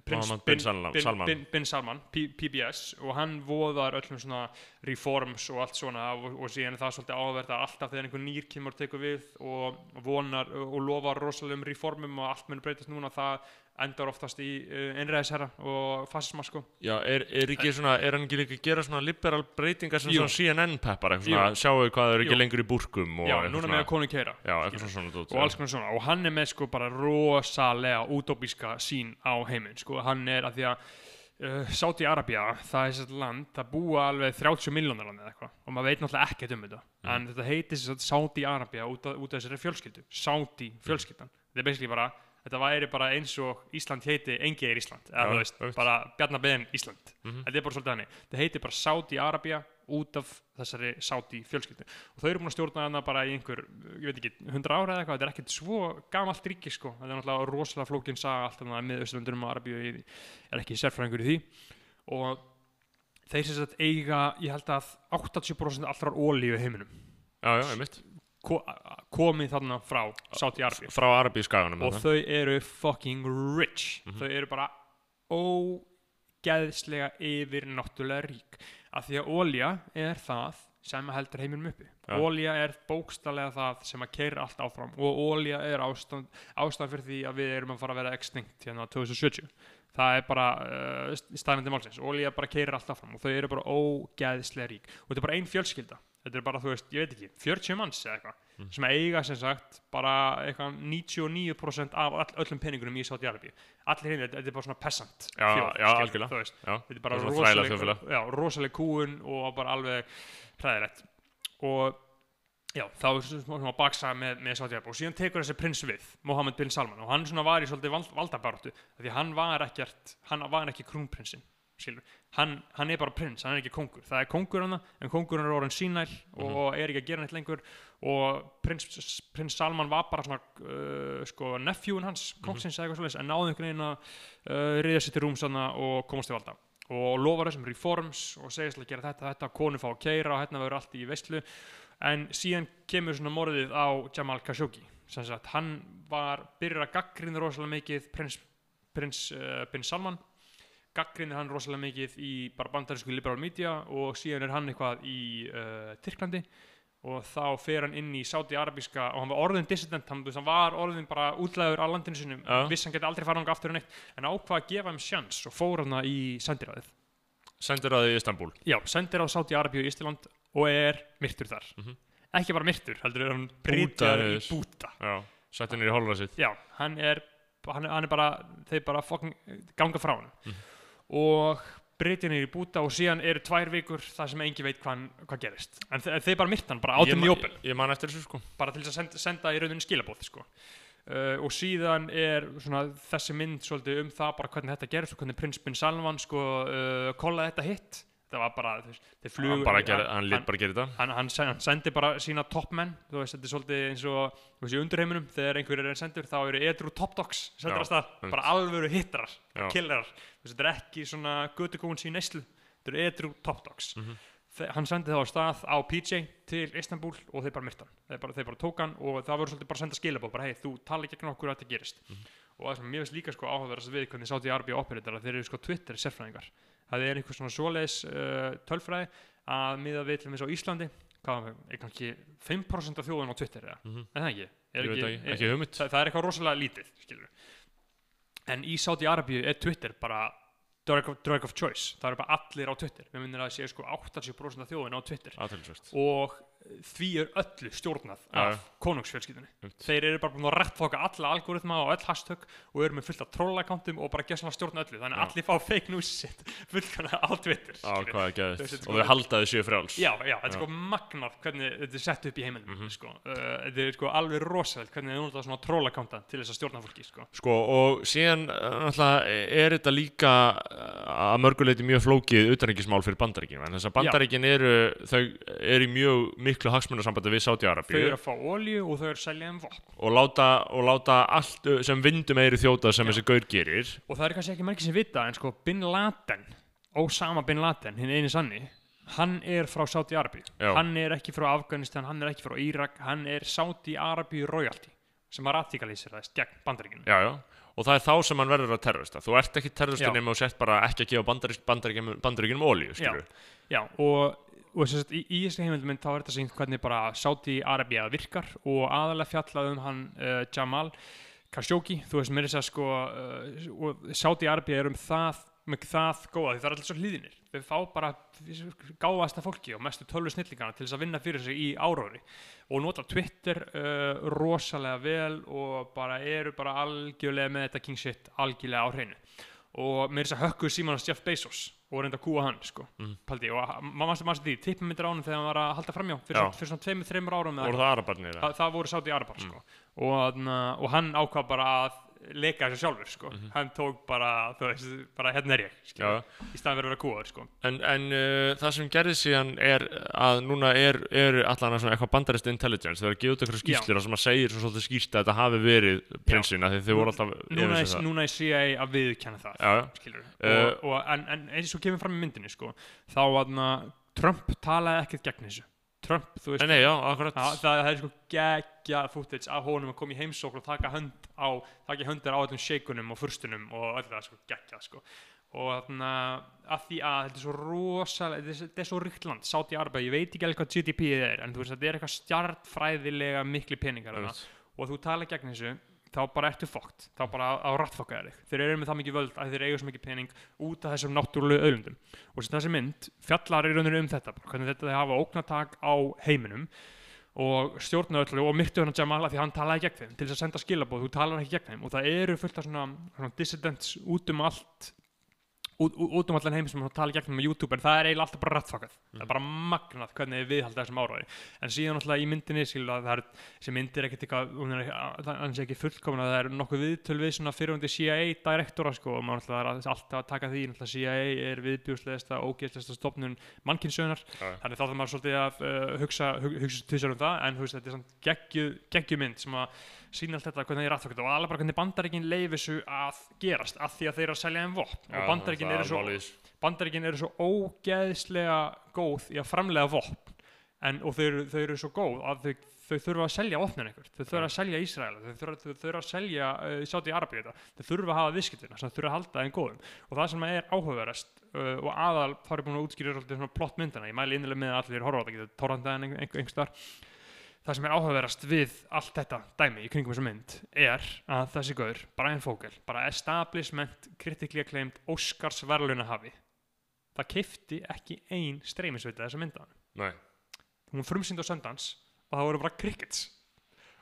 prins bin Salman- bin, bin, Salman, P PBS og hann voðar öllum svona reforms og allt svona og, og síðan er það svolítið áverð að alltaf þegar einhver nýr kemur tekur við og vonar og lofar rosalegum reformum og allt mun breytast núna það endar oftast í uh, einræðisherra og fasisma sko. Já, er, er, ekki svona, er hann ekki líka að gera svona liberal breytingar sem svona CNN peppar eitthvað svona, sjáu hvað þau eru ekki lengur í búrkum og já, núna með að konu keira Já, svona svona og alls konar svona og hann er með sko bara rosalega útópíska sín á heiminn sko. Hann er að því að uh, Sáti Arabia, það er þetta land það búa alveg 30 miljónar land eða eitthvað. Og maður veit náttúrulega ekkert um þetta. En þetta heitir sagt Sáti Arabia út af, út af þessari fjölskyldu. Sáti fjölskyldan þetta er basically bara þetta væri bara eins og Ísland heiti engi er Ísland eða þú veist, veist. bara Bjarnabeðin Ísland. Mhm. þetta er bara svolítið hannig þetta heitir bara Sáti Arabia út af þessari Sáti fjölskyldu. Og þau eru búin að stjórna hana bara í einhver ég veit ekki, 100 ára eða eitthvað. Þetta er ekkert svo gamalt ríki sko. Þetta er náttúrulega rosalega flókin saga allt þannig að með Östurlundunum og Arabíu ég er ekki sérfræðingur í því. Og þeir sem sagt eiga ég held að 80% allrar ólíu heiminum. Já, já, einmitt. ko komið þarna frá Sáti Arabíu. Frá Arabískaganum og þau eru fucking rich. Mhm. þau eru bara ógeðslega yfir náttúrulega rík. Af því að ólja er það sem heldur heiminum uppi. Ja. ólja er bókstallega það sem að keira allt áfram. Og ólja er ástand, ástand fyrir því að við erum að fara að vera extinct hérna 2070 það er bara uh, staðnandi málsins ólja bara keira allt áfram og þau eru bara ógeðslega rík og þetta er bara ein fjölskylda þetta er bara, þú veist, ég veit ekki, 40 manns eða eitthvað Mm. sem eiga sem sagt bara eitthvað 99% af all, öllum peningunum í Sáti Arabíu allir hinn, þetta er bara svona peasant Já, þjóð, já, algjörlega. Já, þetta er bara Það er svona þræla rosaleg, þjóðfélag. já, rosaleg kúun og bara alveg hræðilegt og já, þá er svona svona baksa með, með Sáti Arabíu og síðan tekur þessi prins við Mohammed bin Salman og hann svona var í svolítið vald, valdabaráttu því hann var ekkert, hann var ekki krúnprinsinn skilur, hann, hann er bara prins, hann er ekki kongur. Það er kongur hann, en kongurinn er orðin sínæl og er ekki að gera neitt lengur. Og prins, prins Salman var bara svona uh, sko nefjúin hans kongsins eða eitthvað svolítið, en náði einhvern veginn að uh, riða sér til rúms þarna og komast til valda. Og lofar þessum reforms og segist að gera þetta, þetta, konu fá að keira og hérna verður allt í veistlu en síðan kemur svona morðið á Jamal Khashoggi. Sem sagt, hann var byrjar að gaggrina rosalega mikið prins, prins uh, bin Salman. Gaggrinir hann rosalega mikið í bara bandarísku liberal media og síðan er hann eitthvað í uh, Tyrklandi. Og þá fer hann inn í Sáti Arabíska og hann var orðin dissident, hann, hann var orðin bara útlæður á landinu sinum, Já. viss hann geti aldrei fara ánga aftur en eitt, en ákvað að gefa þeim sjans og fór hann í sendiræðið Sendir að þið í Istanbul já, sendir á Sáti Arabíu í Ísland og er myrtur þar. Mhm. ekki bara myrtur, heldur er hann breytjaður í búta. Sett henni í hólfa sitt. Já, hann er hann hann er bara, þeir bara fucking ganga frá hann Mhm. og breytja niður í búta og síðan eru tvær vikur þar sem engin veit hvað, hvað gerist. En þe þeir bara myrta hann, bara átum í opin Ég man eftir þessu sko. Bara til þess að senda, senda í rauninni skilabóð sko. uh, og síðan er svona, þessi mynd svolítið um það bara hvernig þetta gerist og hvernig prins bin Salman sko, uh, kollaði þetta hitt það var bara, þú veist, þeir flugu Hann, gerði, hann lét bara gera þetta. hann, hann, sen- hann sendi bara sína toppmenn þú veist, þetta er svolítið eins og þú veist, í undurheiminum, þegar einhverjir er sendur þá eru edru top dogs, sendur að stað bara alvöru hittrar, killerar. Þú veist, þetta er ekki svona götukóns í neyslu þetta eru edru top dogs. Mhm. Þe- hann sendi þá á stað á PJ til Istanbul og þeir bara myrta hann. Þeir bara, bara tók hann og það voru svolítið bara að senda skilabóð bara hei, þú tala ekki okkur að þetta gerist. Mhm. og það sem mér finnst líka sko áhugaverðast við hvernig sátt í Arbi operator að þeir eru sko Twitter sérfræðingar það er einhver svona svoleiðis uh, tölfræði að miða við til þess á Íslandi. Hvað er kannski 5% af þjóðun á Twitter eða, Mhm. er það ekki? Er ekki, ekki, ekki hugmynd. það, það er eitthvað rosalega lítið skilur. en í Saudi Arabíu er Twitter bara drug of, drug of choice, það eru bara allir á Twitter. Við minnum að það sé sko 80% af þjóðin á Twitter. Og því er öllu stjórnað af konungsfjölskyldunni. Einmitt. þeir eru bara búin að rettfoka alla algoritma og öll hashtag og eru með fullt af trollakántum og bara gessan að stjórna öllu. Þannig að allir fá fake news sitt fullkvæmlega á Twitter Á er er Og sko- þau halda þau séu frjáls. Já, já, þetta er sko magnað hvernig þetta er sett upp í heiminum Mhm. sko. uh, þetta er sko alveg rosalegt hvernig þið nota svona trollakánta til þess að stjórna fólki sko. Sko og síðan uh, náttúrulega er þetta líka uh, að mörguleiti mjög flókið utanríkismál fyrir bandaríkin. Þess að bandaríkin eru eru mjög miklu hagsmunasambandi við þau Sáti-Arabíu eru að fá olju og þau eru að selja um vopn og láta, og láta allt sem vindum eiri þjóta sem Já. þessi gaur gerir og það er kannski ekki margir sem vita en sko Bin Laden Osama Bin Laden, hinn eini sanni hann er frá Saudi Arabíu Já. hann er ekki frá Afganistan, hann er ekki frá Írak hann er Saudi Arabíu royalty sem var radikaliseraðist gegn bandaríkinu já, já. og það er þá sem hann verður að terrorista þú ert ekki terrorista Já. nema og sett bara ekki að gefa bandarík, bandaríkinum, bandaríkinum olíu Já. Já, og, og sem sagt, í, í þessi heimildmynd þá er þetta sínt hvernig bara Saudi Arabia virkar og aðalega fjallað um hann uh, Jamal Khashoggi, þú veist mér þess að sko uh, og Saudi Arabia er um það með það góða, því það er alltaf svo hlýðinir þau fá bara gáðasta fólki og mestu tölvu snillingana til þess að vinna fyrir sig í áróri og nota Twitter uh, rosalega vel og bara eru bara algjörlega með þetta king shit algjörlega á hreinu. Og mér þess að hökkuð síman hans Jeff Bezos og reynda að kúa hann sko, Mhm. paldi og maður mannst því, tippum myndir á hann þegar hann var að halda framjá fyrir, fyrir svona tveimur, þreimur árum eða voru það arabarnir það, það voru sátt í Arabar sko. og, og hann ákvað bara að leika þessu sjálfur sko. hann tók bara, þú veist, bara hérna er ég skilur, í staðan verið að vera kúaður sko. En, en uh, það sem gerði síðan er að núna er, er allan svona eitthvað bandarist intelligence, það er að gefa út eitthvað skýrslir sem að segir svo svolítið skýrt að þetta hafi verið prinsinn, að þið voru alltaf núna, er, núna er CIA að viðkjanna það Já, já. skilur Uh, og, og, en, en eins og kemur fram í myndinni sko, þá að Trump talaði ekkert gegn þessu Trump, þú veist. Nei, nei, já, akkurat. Það, það, það er sko geggja footage af honum að koma í heimsókn og taka hönd á taka höndir á öllum sheikunum og furstunum og öll það sko geggja sko. Og þannig að því að þetta er svo rosalega, þetta er, svo ríkt land Saudi Arabia, ég veit ekki alveg hvað GDP er en þú veist þetta er eitthvað stjartfræðilega mikli peningar þarna. Og þú tala gegn þessu þá bara ertu fókt, þá bara á rattfokkaði þig. Þeir eru með það mikið völd að þeir eiga svo mikið pening út af þessum náttúrulegu auðlundum og þessi mynd fjallar í rauninu um þetta hvernig þetta þeir hafa óknatak á heiminum og stjórna öllu og myrtu hann Jamal af því að hann talaði gegn þeim til þess að senda skilabóð, þú talar ekki gegn þeim. Og það eru fullt af svona, svona dissidents út um allt út, út um allan heim sem tala gegn þeim á YouTube en það er eiginlega alltaf bara rættfakað það er bara magnað hvernig þið viðhalda þessum áræði en síðan alltaf í myndinni skilu að það er þessi mynd er ekkert er ekki, að það er nokkuð viðtöl við svona fyrirhundi CIA direktora sko og maður alltaf er alltaf að taka því alltaf CIA er viðbjúslegasta ógeðslegasta stofnun mannkynsögnar Já. þannig þá þarf maður svolítið að uh, hugsa, hug, hugsa tvisar um það en þú veist, þetta er svona geggju mynd sem að sína allt þetta hvernig þeir rættfakað og alveg bara hvernig bandaríkin leif þessu að gerast að því að þeir eru að selja þeim vopn. Og bandaríkin eru svo bandaríkin eru svo ógeðslega góð í að framlega vopn. En, og þau, þau eru svo góð að þau, þau þurfa að selja vopnin einhver þau þurfa að selja Ísrael. Þau þurfa, þau þurfa að selja uh, Sáti Arabíu þetta. Þau þurfa að hafa viðskiptina. Sem þau þurfa að halda þeim góðum. Og það sem er áhugaverðast uh, og aðal þá er búin að útskýra plott myndina ég mæli innilega með að allir horfa á þetta getur torrandað það sem er áhugaverðast við allt þetta dæmi í kringum þessa mynd er að þessi gaur, Brian Fogel, bara establishment critically acclaimed Oscars verðlunahafi það keifti ekki ein streymisveita þessa mynda. Nei, hún var frumsýnd á Sundance og það voru bara crickets.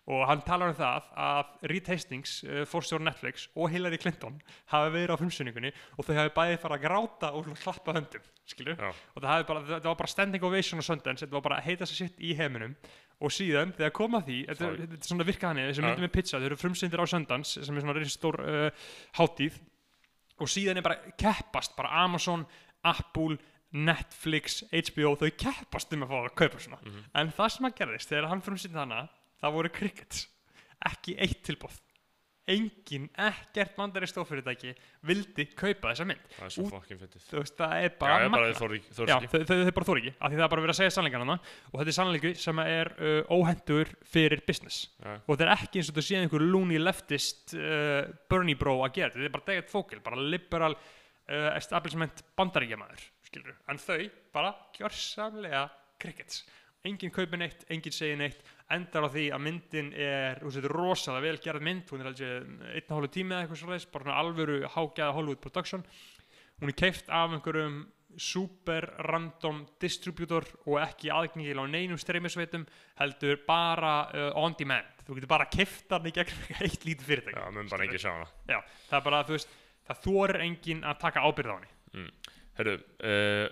Og hann talar um það að Reed Hastings, uh, fórstjór Netflix og Hillary Clinton hafi verið á frumsýningunni og þau hafi bæði farið að gráta og klappa höndum skilju, og það, bara, það var bara standing ovation á Sundance, þetta var bara heita sér sitt í heiminum og síðan þegar kom að því þetta, Sorry. þetta er svona virkað hann þessi Ja. myndi með pizza, þau eru frumsýndir á Sundance sem er svona reynst stór uh, hátíð og síðan er bara keppast bara Amazon, Apple Netflix, HBO, þau keppast um að fá að kaupa svona Mhm. en það sem að gerðist þegar hann frumsýndi hana það voru crickets, ekki eitt tilbúð engin, ekkert bandarist stofyrirtæki vildi kaupa þessa mynd. Það er svo fokkin þú veist, það er bara þór þór ekki þau, bara þóri ekki, af því það er bara verið að segja sannleikan hana og þetta er sannleiku sem er uh, óhendur fyrir business. Já. og þetta er ekki eins og þetta sé einhver loony leftist uh, Bernie bro að gera þetta, er bara David Fogel, bara liberal uh, establishment bandaríkjamaður en þau bara gjörsamlega crickets. Enginn kaupir neitt, enginn segir neitt endar á því að myndin er þú veist, þetta er rosalega vel gerð mynd hún er alveg einn og hálfu tími eða eitthvað svo reis bara svona alvöru hágæða Hollywood production. Hún er keift af einhverjum super random distributor og ekki aðgengilega á neinum streymisveitum heldur bara uh, on demand. Þú getur bara keift hann í gegnum eitt lítið fyrirtæki. Já, mun bara ekki sjá hana. Já, það er bara, þú veist, það þorir enginn að taka ábyrð á henni. Herru, uh,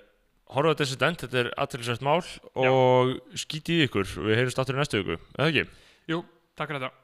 horfa á Dissident, þetta er aðtælisvægt mál og skítið ykkur, við heyrjumst áttur í næstu viku, eða ekki? Jú, takk fyrir þetta